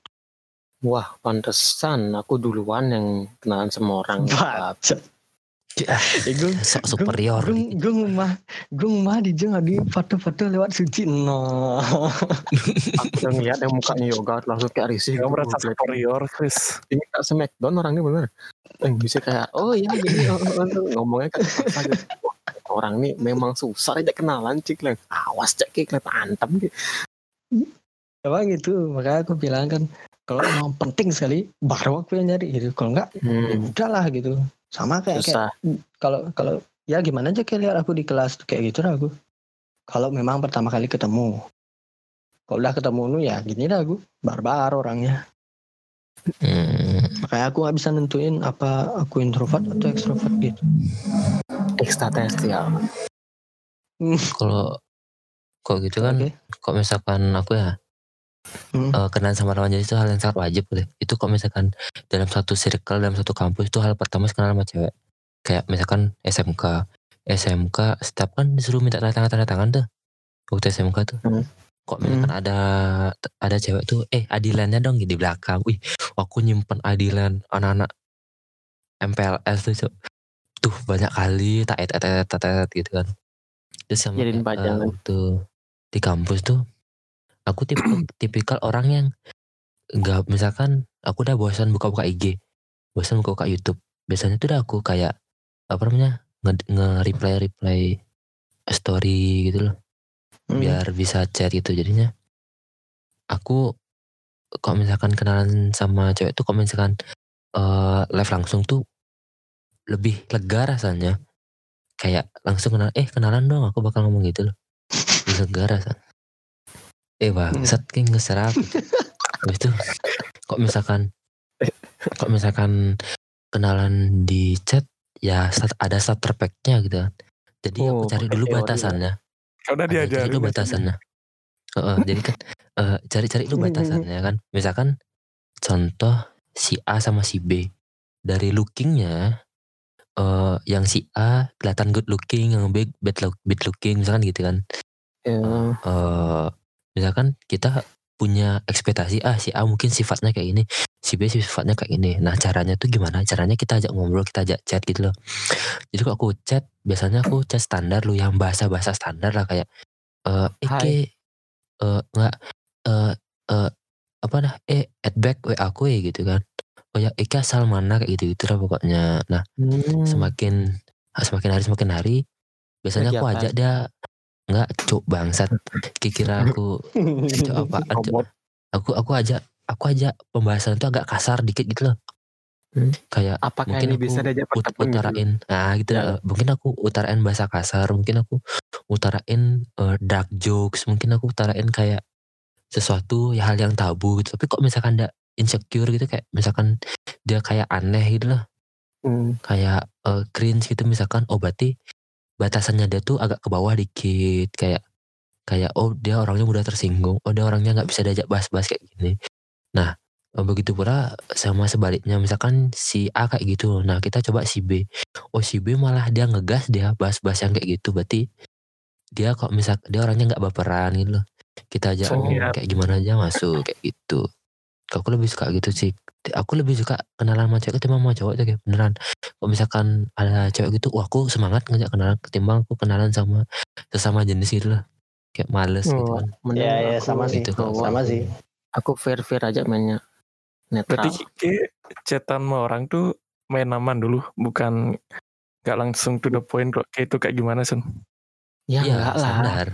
Wah, pantesan aku duluan yang kenalan sama orang. Eh, gue Sok superior. gue gue mah gue mah di jeng di foto-foto lewat suci no Aku udah ngeliat yang mukanya yoga langsung kayak risih. Gak gitu. merasa superior, Chris. Ini kayak smackdown orangnya bener. Eh, bisa kayak, oh iya gini, oh, oh, oh. ngomongnya kayak gitu. Orang ini memang susah aja kenalan cik lah. Awas cek kayak kelihatan antem gitu. Apa gitu makanya aku bilang kan kalau emang penting sekali baru aku yang nyari gitu kalau enggak ya Hmm, udahlah gitu sama kayak kayak susah. kalau kalau ya gimana aja kayak lihat aku di kelas tuh kayak gitu lah aku kalau memang pertama kali ketemu kalau udah ketemu nu ya gini lah aku barbar orangnya Mm. makanya aku nggak bisa nentuin apa aku introvert atau ekstrovert gitu Ekstraterrestrial. Kalau kok gitu kan, Oke. kok misalkan aku ya Hmm. eh, kenalan sama lawan jenis itu hal yang sangat wajib deh. Itu kok misalkan dalam satu circle, dalam satu kampus itu hal pertama kenal sama cewek. Kayak misalkan SMK, SMK setiap kan disuruh minta tanda tangan tanda tangan tuh. Waktu SMK tuh. Hmm. Kok misalkan ada ada cewek tuh, eh adilannya dong di belakang. Wih, aku nyimpen adilan anak-anak MPLS tuh, Cok. Tuh banyak kali tak et et et et, et, gitu kan. Terus sama Jadiin pajangan. waktu di kampus tuh aku tipe tipikal orang yang nggak misalkan aku udah bosan buka-buka IG, bosan buka-buka YouTube. Biasanya tuh udah aku kayak apa namanya nge, nge reply story gitu loh Hmm. biar bisa chat gitu jadinya aku kalau misalkan kenalan sama cewek tuh kalau misalkan eh live langsung tuh lebih lega rasanya kayak langsung kenal eh kenalan dong aku bakal ngomong gitu loh lebih lega rasanya eh bangsat kayak ngeserap habis itu kok misalkan kok misalkan kenalan di chat ya start, ada starter pack-nya gitu kan. Jadi aku Oh, cari pakai dulu teori ya. batasannya. Udah ada cari diajarin. dulu batasannya. Heeh, jadi kan eh, cari-cari dulu batasannya kan. Misalkan contoh si A sama si B. Dari lookingnya eh yang si A kelihatan good looking yang B bad, look, bad looking misalkan gitu kan. Ya. eh misalkan kita punya ekspektasi ah si A mungkin sifatnya kayak ini si B sifatnya kayak ini. Nah caranya tuh gimana? Caranya kita ajak ngobrol kita ajak chat gitu loh. Jadi kalau aku chat biasanya aku chat standar lu yang bahasa bahasa standar lah kayak eh Eke eh nggak eh eh apa dah eh add back wa aku ya gitu kan. Oh ya Eke asal mana? Kayak gitu gitu lah pokoknya. Nah Hmm. semakin semakin hari semakin hari biasanya aku Kegiatan. ajak dia nggak cuk bangsat kira aku cuk apaan cuk Robot. aku aku ajak aku ajak pembahasan itu agak kasar dikit gitu loh Hmm. kayak Apakah Mungkin ini aku bisa diajak ut- gitu? utarain nah gitu Ya. lah. mungkin aku utarain bahasa kasar mungkin aku utarain eh, dark jokes mungkin aku utarain kayak sesuatu ya hal yang tabu gitu tapi kok misalkan ada insecure gitu kayak misalkan dia kayak aneh gitu lah Hmm. kayak eh, cringe gitu misalkan oh berarti batasannya dia tuh agak ke bawah dikit kayak kayak oh dia orangnya mudah tersinggung oh dia orangnya nggak bisa diajak bahas-bahas kayak gini. Nah eh, begitu pula sama sebaliknya misalkan si A kayak gitu nah kita coba si B. Oh si B malah dia ngegas dia bahas-bahas yang kayak gitu berarti dia kok misal dia orangnya nggak baperan gitu loh. Kita ajak Oh. ngomong kayak gimana aja masuk kayak gitu aku lebih suka gitu sih aku lebih suka kenalan sama cewek ketimbang sama cowok tuh kayak beneran kalau misalkan ada cewek gitu wah aku semangat ngajak kenalan ketimbang aku kenalan sama sesama jenis gitu lah kayak males gitu Oh, kan mending Ya, ya, aku sama sih. Gitu, cowok. Sama sih. Aku fair fair aja mainnya. Netral. Berarti kayak chatan sama orang tuh main aman dulu, bukan nggak langsung to the point kok. Kayak itu kayak gimana Sun? ya Iya, enggak lah. standar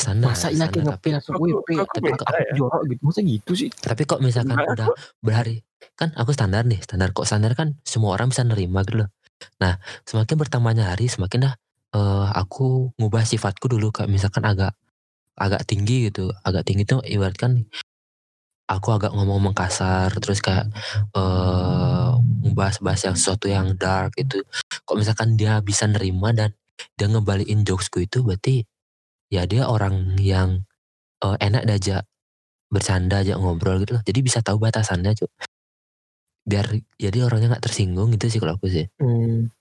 standar Masa standar. ngepe langsung Aku- WP tapi ya. jorok gitu. Masa gitu sih? tapi kok misalkan Enggak, udah berhari kan aku standar nih standar kok standar kan semua orang bisa nerima gitu loh nah semakin bertambahnya hari semakin dah eh, aku ngubah sifatku dulu kayak misalkan agak agak tinggi gitu agak tinggi tuh ibaratkan aku agak ngomong-ngomong kasar terus kayak eh bahas-bahas yang sesuatu yang dark itu kok misalkan dia bisa nerima dan dia ngebalikin jokesku itu berarti ya dia orang yang eh, enak diajak bercanda aja ngobrol gitu loh. Jadi bisa tahu batasannya cuy biar jadi orangnya nggak tersinggung gitu sih kalau aku sih. Hmm.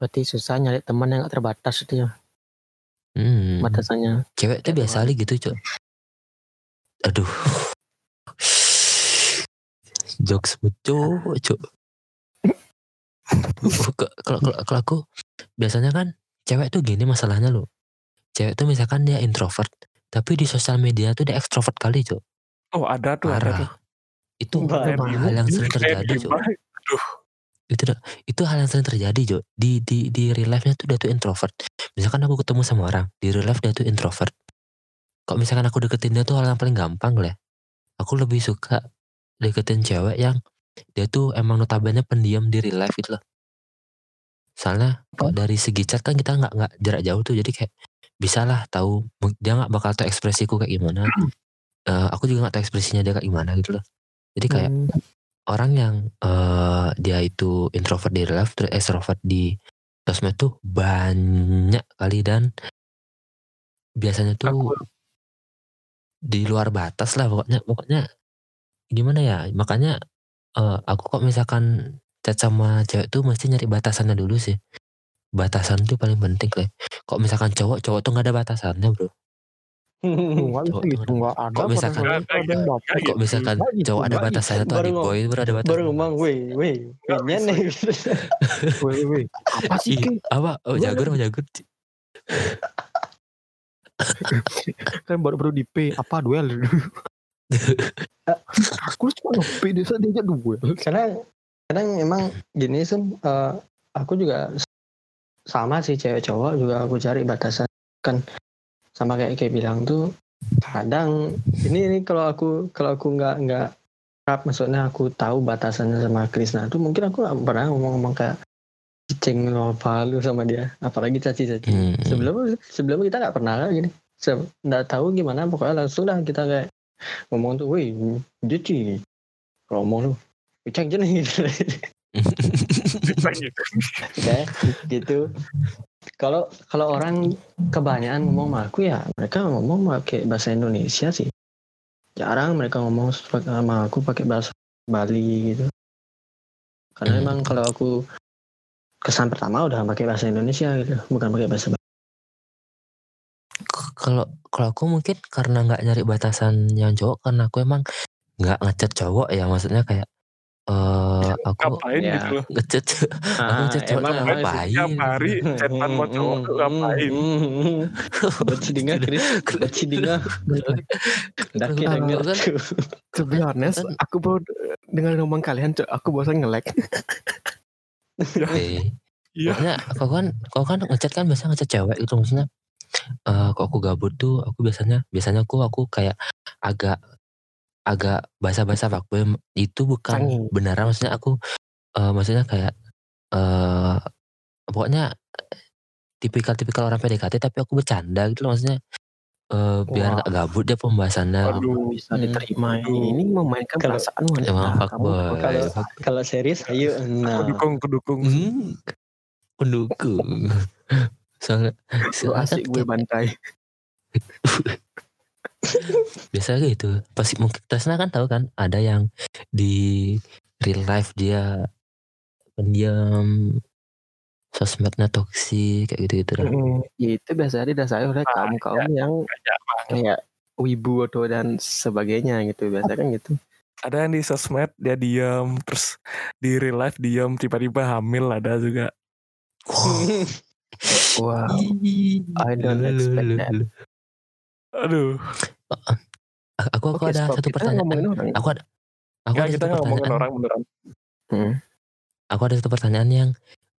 Berarti susah nyari teman yang gak terbatas itu ya? Hmm. batasannya. cewek tuh biasa kali gitu cuy aduh. Jokes cuy kalau kalau kalau aku biasanya kan cewek tuh gini masalahnya loh cewek tuh misalkan dia introvert tapi di sosial media tuh dia ekstrovert kali cuy Oh ada tuh, ada tuh. parah itu Parah. hal yang sering terjadi gimana? itu itu hal yang sering terjadi Jo di di di real life nya tuh dia tuh introvert. Misalkan aku ketemu sama orang di real life dia tuh introvert. Kok misalkan aku deketin dia tuh hal yang paling gampang lah aku lebih suka deketin cewek yang dia tuh emang notabene pendiam di real life gitu loh. Soalnya kok dari segi chat kan kita nggak nggak jarak jauh tuh jadi kayak bisa lah tahu dia nggak bakal tahu ekspresiku kayak gimana. Eh, aku juga nggak tahu ekspresinya dia kayak gimana gitu loh. Jadi kayak Hmm. orang yang eh dia itu introvert di real life terus extrovert di sosmed tuh banyak kali dan biasanya tuh Aku- di luar batas lah pokoknya pokoknya gimana ya makanya eh, aku kok misalkan chat sama cewek tuh mesti nyari batasannya dulu sih batasan tuh paling penting lah kok misalkan cowok cowok tuh nggak ada batasannya bro Enggak Cowok bisa tuh gitu, ada- enggak ada. kok misalkan- ada. Kok misalkan gitu, cowok ada enggak batasannya tuh Baru ada ngomong- boy baru ada baru batasan ngomong weh weh kayaknya nih Weh, weh. Apa sih, apa oh jagur oh jagur Kan baru-baru di P. Apa duel? Aku cuma nge-P dia saat diajak duel. kadang kadang emang gini sun eh, aku juga sama sih cewek cowok juga aku cari batasan kan. Sama kayak kayak bilang tuh kadang ini ini kalau aku kalau aku nggak nggak rap maksudnya aku tahu batasannya sama Krisna tuh mungkin aku nggak pernah ngomong-ngomong kayak cicing apa lu sama dia. Apalagi caci-caci. Hmm. sebelum sebelum kita nggak pernah lah gini nggak tahu gimana pokoknya langsung dah kita kayak ngomong tuh woi sih kalau ngomong lu ceng jenis gitu gitu. kalau kalau orang kebanyakan ngomong sama aku ya mereka ngomong pakai bahasa Indonesia sih jarang mereka ngomong sama aku pakai bahasa Bali gitu karena Hmm. emang kalau aku kesan pertama udah pakai bahasa Indonesia gitu bukan pakai bahasa Bali kalau kalau aku mungkin karena nggak nyari batasan yang cowok karena aku emang nggak ngechat cowok ya maksudnya kayak eh aku Ngapain Ya. gitu loh. ngechat aku ngechat cowok ngapain Tiap hari chatan sama cowok ngapain. Buat sidinga Chris Buat sidinga Daki Aku denger kan- To be honest, Kan- aku baru dengan ngomong kalian, Cok, aku bosan nge-lag. eh Iya. maksudnya kau kan kau kan ngechat kan biasa ngechat cewek gitu maksudnya eh kok aku gabut tuh aku biasanya biasanya aku aku kayak agak agak basa-basa fuckboy itu bukan beneran maksudnya aku eh maksudnya kayak eh pokoknya tipikal-tipikal orang PDKT tapi aku bercanda gitu loh maksudnya eh biar gak gabut dia pembahasannya Aduh. Bisa Hmm. diterima. Aduh. Ini memainkan Kalau- perasaan wanita. emang Kamu fuckboy kalau- serius ayo Aku nah dukung, aku dukung. Hmm, pendukung soalnya soalnya asik gue bantai. biasa gitu pasti mungkin Tasna kan tahu kan ada yang di real life dia pendiam sosmednya toksik kayak gitu gitu Ya itu biasanya didasari oleh Ah, kaum kaum yang kayak wibu atau dan sebagainya gitu biasanya kan gitu. Ada yang di sosmed dia diam, terus di real life diam, tiba-tiba hamil ada juga. Wow. I don't expect that. Aduh. aku aku Oke, ada stop. satu Kita pertanyaan orang. aku ada aku Enggak, ada kita satu nggak ngomongin pertanyaan orang beneran. Hmm. aku ada satu pertanyaan yang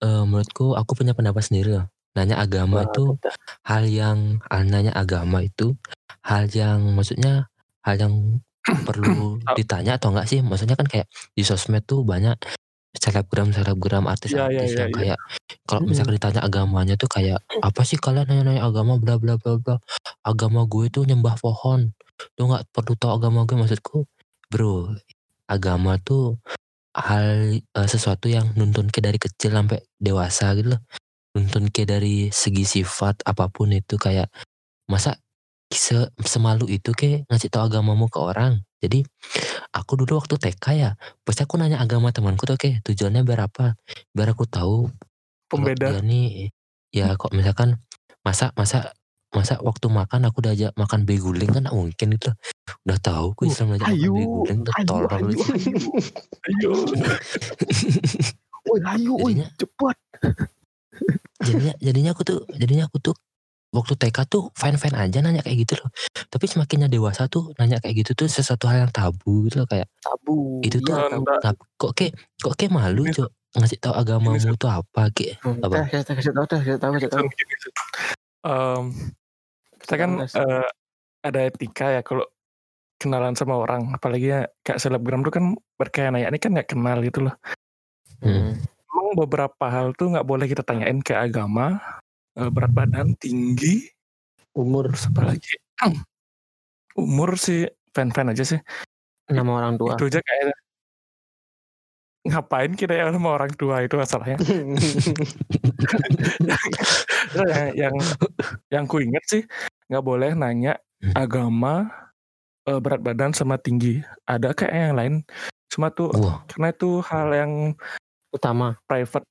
eh, menurutku aku punya pendapat sendiri loh nanya agama Wah, itu kita- hal yang ah, nanya agama itu hal yang maksudnya hal yang perlu ditanya atau enggak sih maksudnya kan kayak di sosmed tuh banyak selebgram selebgram artis-artis Iya, iya, yang iya. kayak kalau Mm-mm. misalkan ditanya agamanya tuh kayak apa sih kalian nanya-nanya agama bla bla bla bla? Agama gue tuh nyembah pohon. Lu nggak perlu tahu agama gue maksudku. Bro agama tuh hal eh, sesuatu yang nuntun ke dari kecil sampai dewasa gitu loh. Nuntun ke dari segi sifat apa pun itu kayak masa se semalu itu ke ngasih tahu agamamu ke orang jadi aku dulu waktu TK ya pasti aku nanya agama temanku tuh oke tujuannya biar apa biar aku tahu Pembeda. dia nih ya kok misalkan masa masa masa waktu makan aku udah ajak makan beguling kan mungkin itu udah tahu aku Islam ajak makan beguling udah ayo, tolol ayo. Ayo. Woi, ayo, woi, cepat. jadinya jadinya aku tuh jadinya aku tuh waktu TK tuh fine fine aja nanya kayak gitu loh. Tapi semakinnya dewasa tuh nanya kayak gitu tuh sesuatu hal yang tabu gitu loh kayak Tabu. Itu tuh Iya, tabu. ngap, kok kayak kok kayak malu Ini- cok? Ngasih tahu agamamu ini- tuh apa kayak Hmm, Apa? Kita kasih tahu, dah, kasih tahu, kasih tahu. Em, kita kan eh, ada etika ya kalau kenalan sama orang. Apalagi ya kayak selebgram tuh kan berkaitan ini kan nggak kenal gitu loh. Hmm. emang beberapa hal tuh nggak boleh kita tanyain ke agama eh, berat badan tinggi. Umur? Terus apa lagi umur sih fan-fan aja sih. Nama orang tua. itu aja kayak ngapain kita ya sama orang tua itu masalahnya? Yang yang yang ku inget sih nggak boleh nanya agama eh, berat badan sama tinggi. Ada kayak yang lain. Cuma tuh wah. karena itu hal yang Utama. private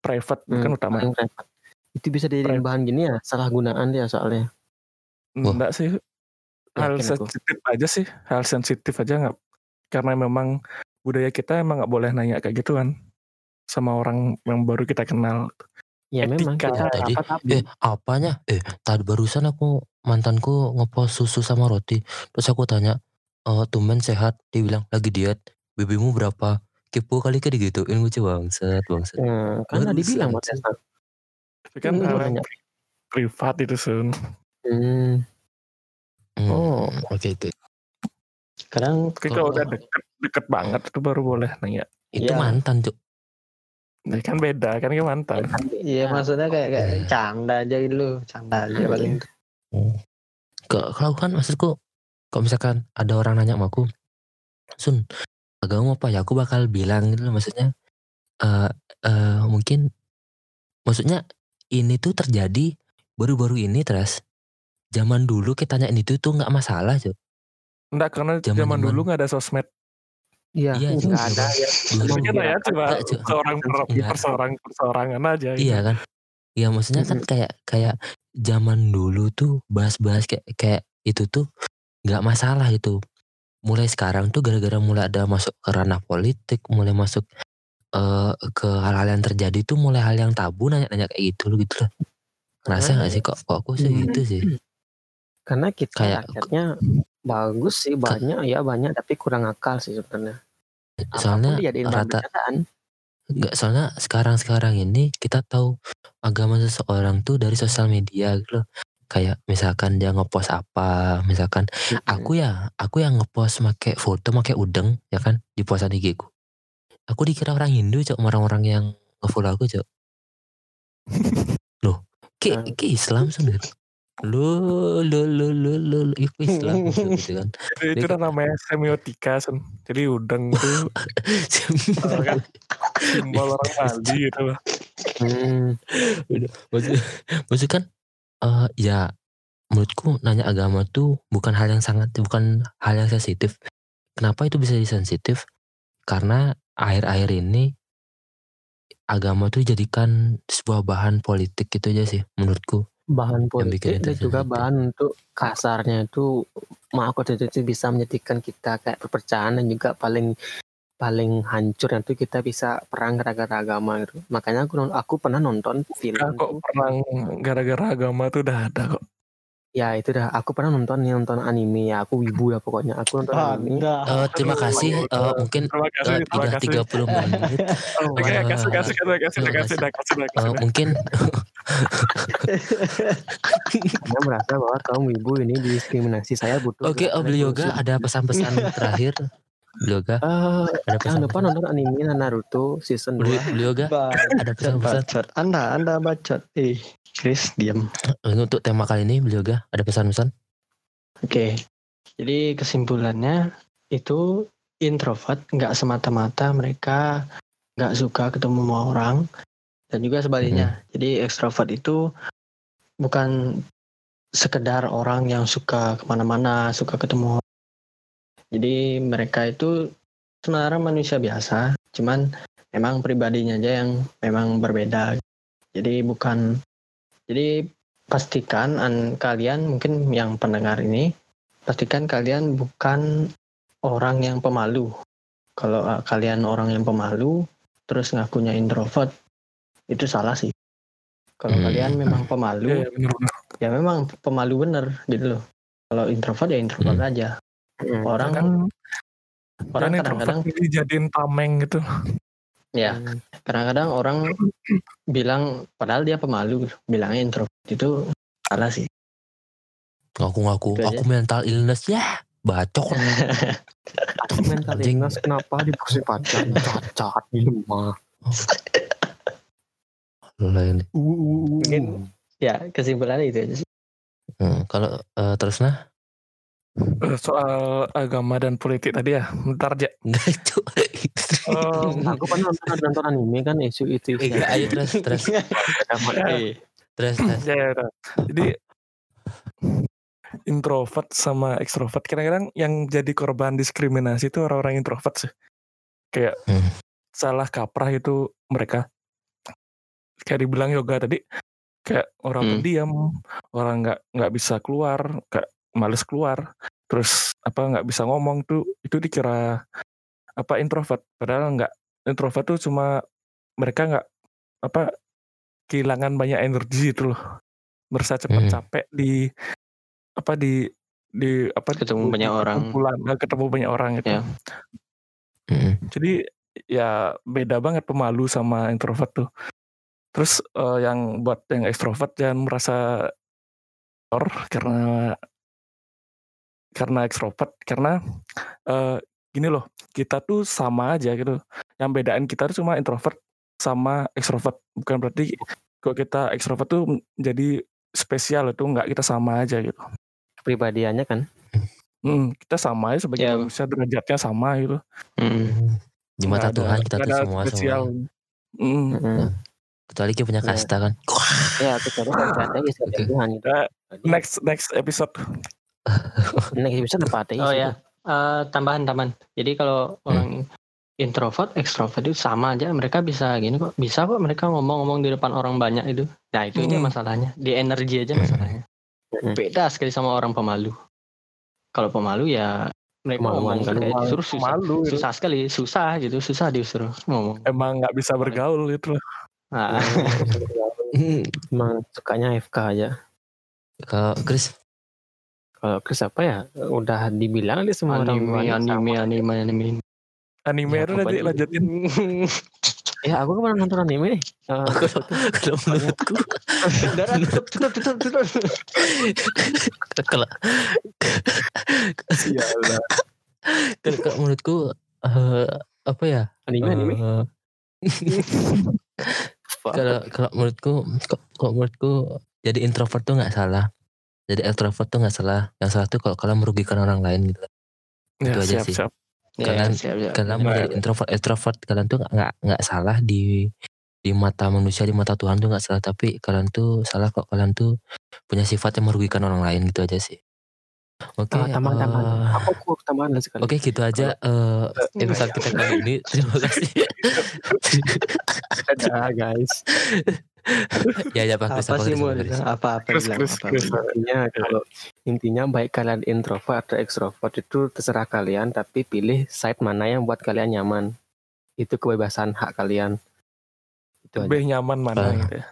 private Hmm, utama. paling repot. Itu bisa Private. bahan gini ya, salah gunaan dia soalnya. Wah. enggak sih hal Yakin aku. sensitif aja sih hal sensitif aja nggak karena memang budaya kita emang nggak boleh nanya kayak gitu kan sama orang yang baru kita kenal Ya memang Etika. kita Tadi, apa tabu. eh apanya eh tadi barusan aku mantanku ngepost susu sama roti terus aku tanya eh tumben sehat dia bilang lagi diet BB-mu berapa kepo kali kayak digituin gue coba bangsat bangsat Hmm, kan tadi Barusan. Tapi kan Hmm, hal yang nanya. pri- privat itu sun Hmm. Hmm, Oh. oke itu. Sekarang tapi kalau kalau- udah deket deket banget itu baru boleh nanya Itu Iya. mantan, Cuk. Nah, kan beda kan kan mantan Iya maksudnya kayak kayak Iya. canda aja gitu, canda aja paling. Ke- Kalau kan maksudku kalau misalkan ada orang nanya sama aku, Sun, agama apa ya? Aku bakal bilang gitu loh maksudnya eh eh, mungkin maksudnya ini tuh terjadi baru-baru ini terus zaman dulu kita tanyain itu tuh nggak masalah Cuk. enggak karena Zaman- zaman dulu nggak ada sosmed Iya, Iya, nggak Cuk. ada ya. Dulu- Jadi kan ya cuma Enggak, Cuk. seorang per, perseorang perseorangan aja gitu. Iya kan? Iya maksudnya kan kayak kayak zaman dulu tuh bahas-bahas kayak kayak itu tuh nggak masalah gitu. Mulai sekarang tuh gara-gara mulai ada masuk ke ranah politik, mulai masuk eh, ke hal-hal yang terjadi tuh mulai hal yang tabu nanya-nanya kayak gitu loh gitu loh. Ngerasa Karena- gak sih kok kok aku sih Hmm. gitu sih. Karena kita Kayak- rakyatnya bagus sih banyak ya banyak tapi kurang akal sih sebenarnya. Soalnya rata nggak soalnya sekarang-sekarang ini kita tahu agama seseorang tuh dari sosial media gitu loh. Kayak misalkan dia ngepost apa, misalkan aku ya aku yang ngepost make foto make udeng ya kan di postan IG ku aku dikira orang Hindu cok orang-orang yang ngefollow aku cok. Loh ke Ah. ke Islam lo lo lo lo lo lo itu Islam gitu kan. Itu, itu Dia- namanya semiotika Sun. Jadi udang tuh kan simbol orang Bali gitu loh. Hmm, maksud, maksud kan eh ya menurutku nanya agama tuh bukan hal yang sangat bukan hal yang sensitif. Kenapa itu bisa sensitif karena akhir-akhir ini agama tuh jadikan sebuah bahan politik gitu aja sih menurutku bahan politik itu dan juga sensitif. bahan untuk kasarnya itu maaf kalau itu bisa menjadikan kita kayak perpecahan dan juga paling paling hancur itu kita bisa perang gara-gara agama gitu. Makanya aku aku pernah nonton film kok perang gara-gara agama tuh udah ada kok. Ya itu dah. Aku pernah nonton nih nonton anime ya. Aku wibu ya pokoknya. Aku nonton anime. Ada. Eh, terima kasih. Eh, mungkin Terima kasih, eh, terima udah kasih. 30 menit. Oh, Oke, Eh, kasih, kasih, kasih, kasih, terima kasih, dah, kasih, dah, Eh, kasih, dah. mungkin Anda merasa bahwa kaum wibu ini diskriminasi. Saya butuh oke oh, beli yoga. ada pesan-pesan terakhir? Beli yoga? Eh, ada jangan lupa pesan nonton anime Naruto season beli 2 beli yoga? Ada pesan-pesan? bacot. Anda, Anda bacot. Eh, Chris, diam. Eh, untuk tema kali ini beli yoga ada pesan-pesan Oke, jadi kesimpulannya itu introvert nggak semata-mata mereka nggak suka ketemu sama orang dan juga sebaliknya. Jadi ekstrovert itu bukan sekedar orang yang suka ke mana-mana, suka ketemu. Jadi mereka itu sebenarnya manusia biasa, cuman memang pribadinya aja yang memang berbeda. Jadi bukan, jadi pastikan an, kalian mungkin yang pendengar ini pastikan kalian bukan orang yang pemalu. Kalau uh, kalian orang yang pemalu terus ngakunya introvert itu salah sih. Kalau Hmm. kalian memang pemalu iya, bener, bener. ya memang pemalu bener gitu loh. Kalau introvert ya introvert Hmm. aja. Hmm. Orang Kan, orang kan kadang-kadang dijadiin tameng gitu. Ya Hmm. kadang-kadang orang bilang padahal dia pemalu bilangnya introvert itu salah sih. ngaku-ngaku Itu aja. aku mental illness ya bacok mental illness kenapa dikasih pacar cacat di rumah Lain. Mungkin- Ya kesimpulannya itu aja sih. Hmm, kalau eh, terus nah Soal agama dan politik tadi ya, bentar aja. enggak itu Eh, aku pernah nonton, nonton anime kan isu itu Eh, enggak ayo terus terus Eh, terus terus ya, ya. Jadi introvert sama ekstrovert kadang-kadang yang jadi korban diskriminasi itu orang-orang introvert sih. Kayak Hmm. salah kaprah itu mereka. Kayak dibilang yoga tadi, kayak orang Hmm. pendiam, orang nggak nggak bisa keluar, kayak males keluar, terus apa nggak bisa ngomong tuh itu dikira apa introvert. Padahal nggak introvert tuh cuma mereka nggak apa kehilangan banyak energi itu loh merasa cepat Hmm. capek di apa di di apa Ketemu di banyak orang. perkumpulan, eh, ketemu banyak orang itu Ya. Mm-mm. jadi ya beda banget pemalu sama introvert tuh Terus eh, yang buat yang ekstrovert jangan merasa or karena karena ekstrovert karena eh, gini loh kita tuh sama aja gitu. Yang bedain kita tuh cuma introvert sama ekstrovert bukan berarti kalau kita ekstrovert tuh jadi spesial itu nggak kita sama aja gitu. Kepribadiannya kan. Hmm, kita sama aja sebagai Ya. manusia derajatnya sama gitu. Mm. Di mata ada- Tuhan kita tuh semua spesial. sama. Hmm. Mm-mm. Kecuali kita punya Ya. kasta kan. Ya, kecuali kalau ada ya. Tuhan gitu. Next next episode. Next episode apa ateis Oh itu? ya, Eh, tambahan tambahan. Jadi kalau orang introvert, ekstrovert itu sama aja. Mereka bisa gini kok, bisa kok mereka ngomong-ngomong di depan orang banyak itu. Nah itu aja Mm. masalahnya. Di energi aja Mm. masalahnya. Mm-mm. Beda sekali sama orang pemalu. Kalau pemalu ya mereka ngomong kan. kayak disuruh susah, Malu gitu. susah sekali, susah gitu, susah disuruh ngomong. Emang nggak bisa bergaul gitu. Nah, Hmm. Emang sukanya FK aja. Kalau Chris Kalau Chris apa ya? Udah dibilang di semua orang anime, bilang anime, sama. anime, anime. Anime Ya, pokoknya- lanjutin. Ya aku kemarin nonton anime nih. Eh, kalau menurutku Darah tutup, tutup, tutup, tutup. kalau Sialan. kalau kalau menurutku eh, apa ya? anime anime. eh, kalau kalau menurutku kok menurutku jadi introvert tuh nggak salah jadi extrovert tuh nggak salah yang salah tuh kalau kalian merugikan orang lain gitu Ya, Itu aja siap, sih. siap. Ya, Kalian- siap, siap. kalian mau jadi introvert extrovert kalian tuh nggak nggak nggak salah di di mata manusia di mata Tuhan tuh nggak salah tapi kalian tuh salah kok kalian tuh punya sifat yang merugikan orang lain gitu aja sih oke tambahan tambahan. eh, Aku aku tambahan lah sekali. Oke gitu aja eh, episode kita kali ini terima kasih Dadah guys. ya ya Pak Chris, Apa sih mau Chris? apa apa Chris, bilang Chris, apa? Chris. Intinya kalau intinya baik kalian introvert atau ekstrovert itu terserah kalian tapi pilih side mana yang buat kalian nyaman. Itu kebebasan hak kalian. Itu aja. Lebih nyaman mana gitu ya.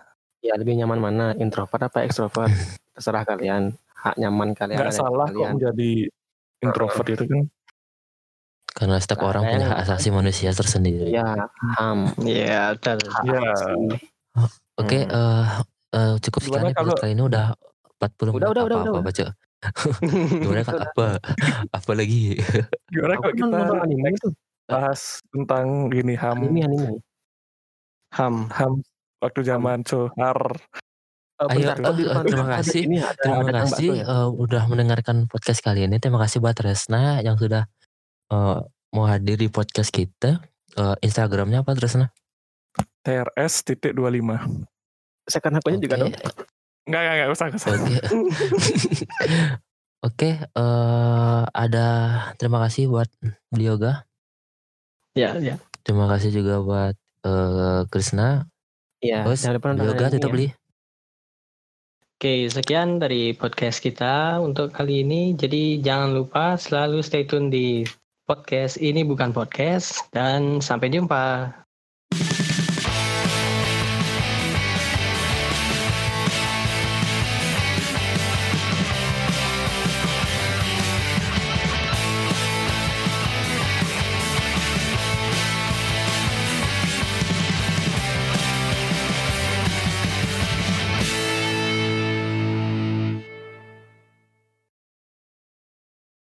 Ya lebih nyaman mana introvert apa ekstrovert terserah kalian. Hak nyaman kalian. Di salah kok kalian. menjadi introvert itu kan. karena setiap Nah, orang punya hak asasi manusia tersendiri Ya ham. Iya, betul. Hak Ya. asasi. Oke, Hmm. eh eh, cukup sekian episode kalau- kali ini udah 40 Udah, menit udah, apa udah, apa udah. baca. Gimana kak apa apa lagi? Gimana kalau kita nonton anime itu. bahas tentang gini ham Anime anime. Ham. ham waktu zaman Sohar. Eh, Ayo, bentar, depan- terima kasih. ini ada- Terima ada kasih ya? eh, udah mendengarkan podcast kali ini. Terima kasih buat Resna yang sudah eh, mau hadir di podcast kita. Eh, Instagramnya apa Resna? TRS titik 25. Second akunnya juga Oke. dong. Enggak, enggak, enggak usah, enggak usah. Oke. Oke, eh, ada terima kasih buat Bioga. Ya, ya. Terima kasih juga buat eh, Krisna. Iya, Terus anime tutup ya. beli. Oke, sekian dari podcast kita untuk kali ini. Jadi jangan lupa selalu stay tune di podcast ini bukan podcast dan sampai jumpa.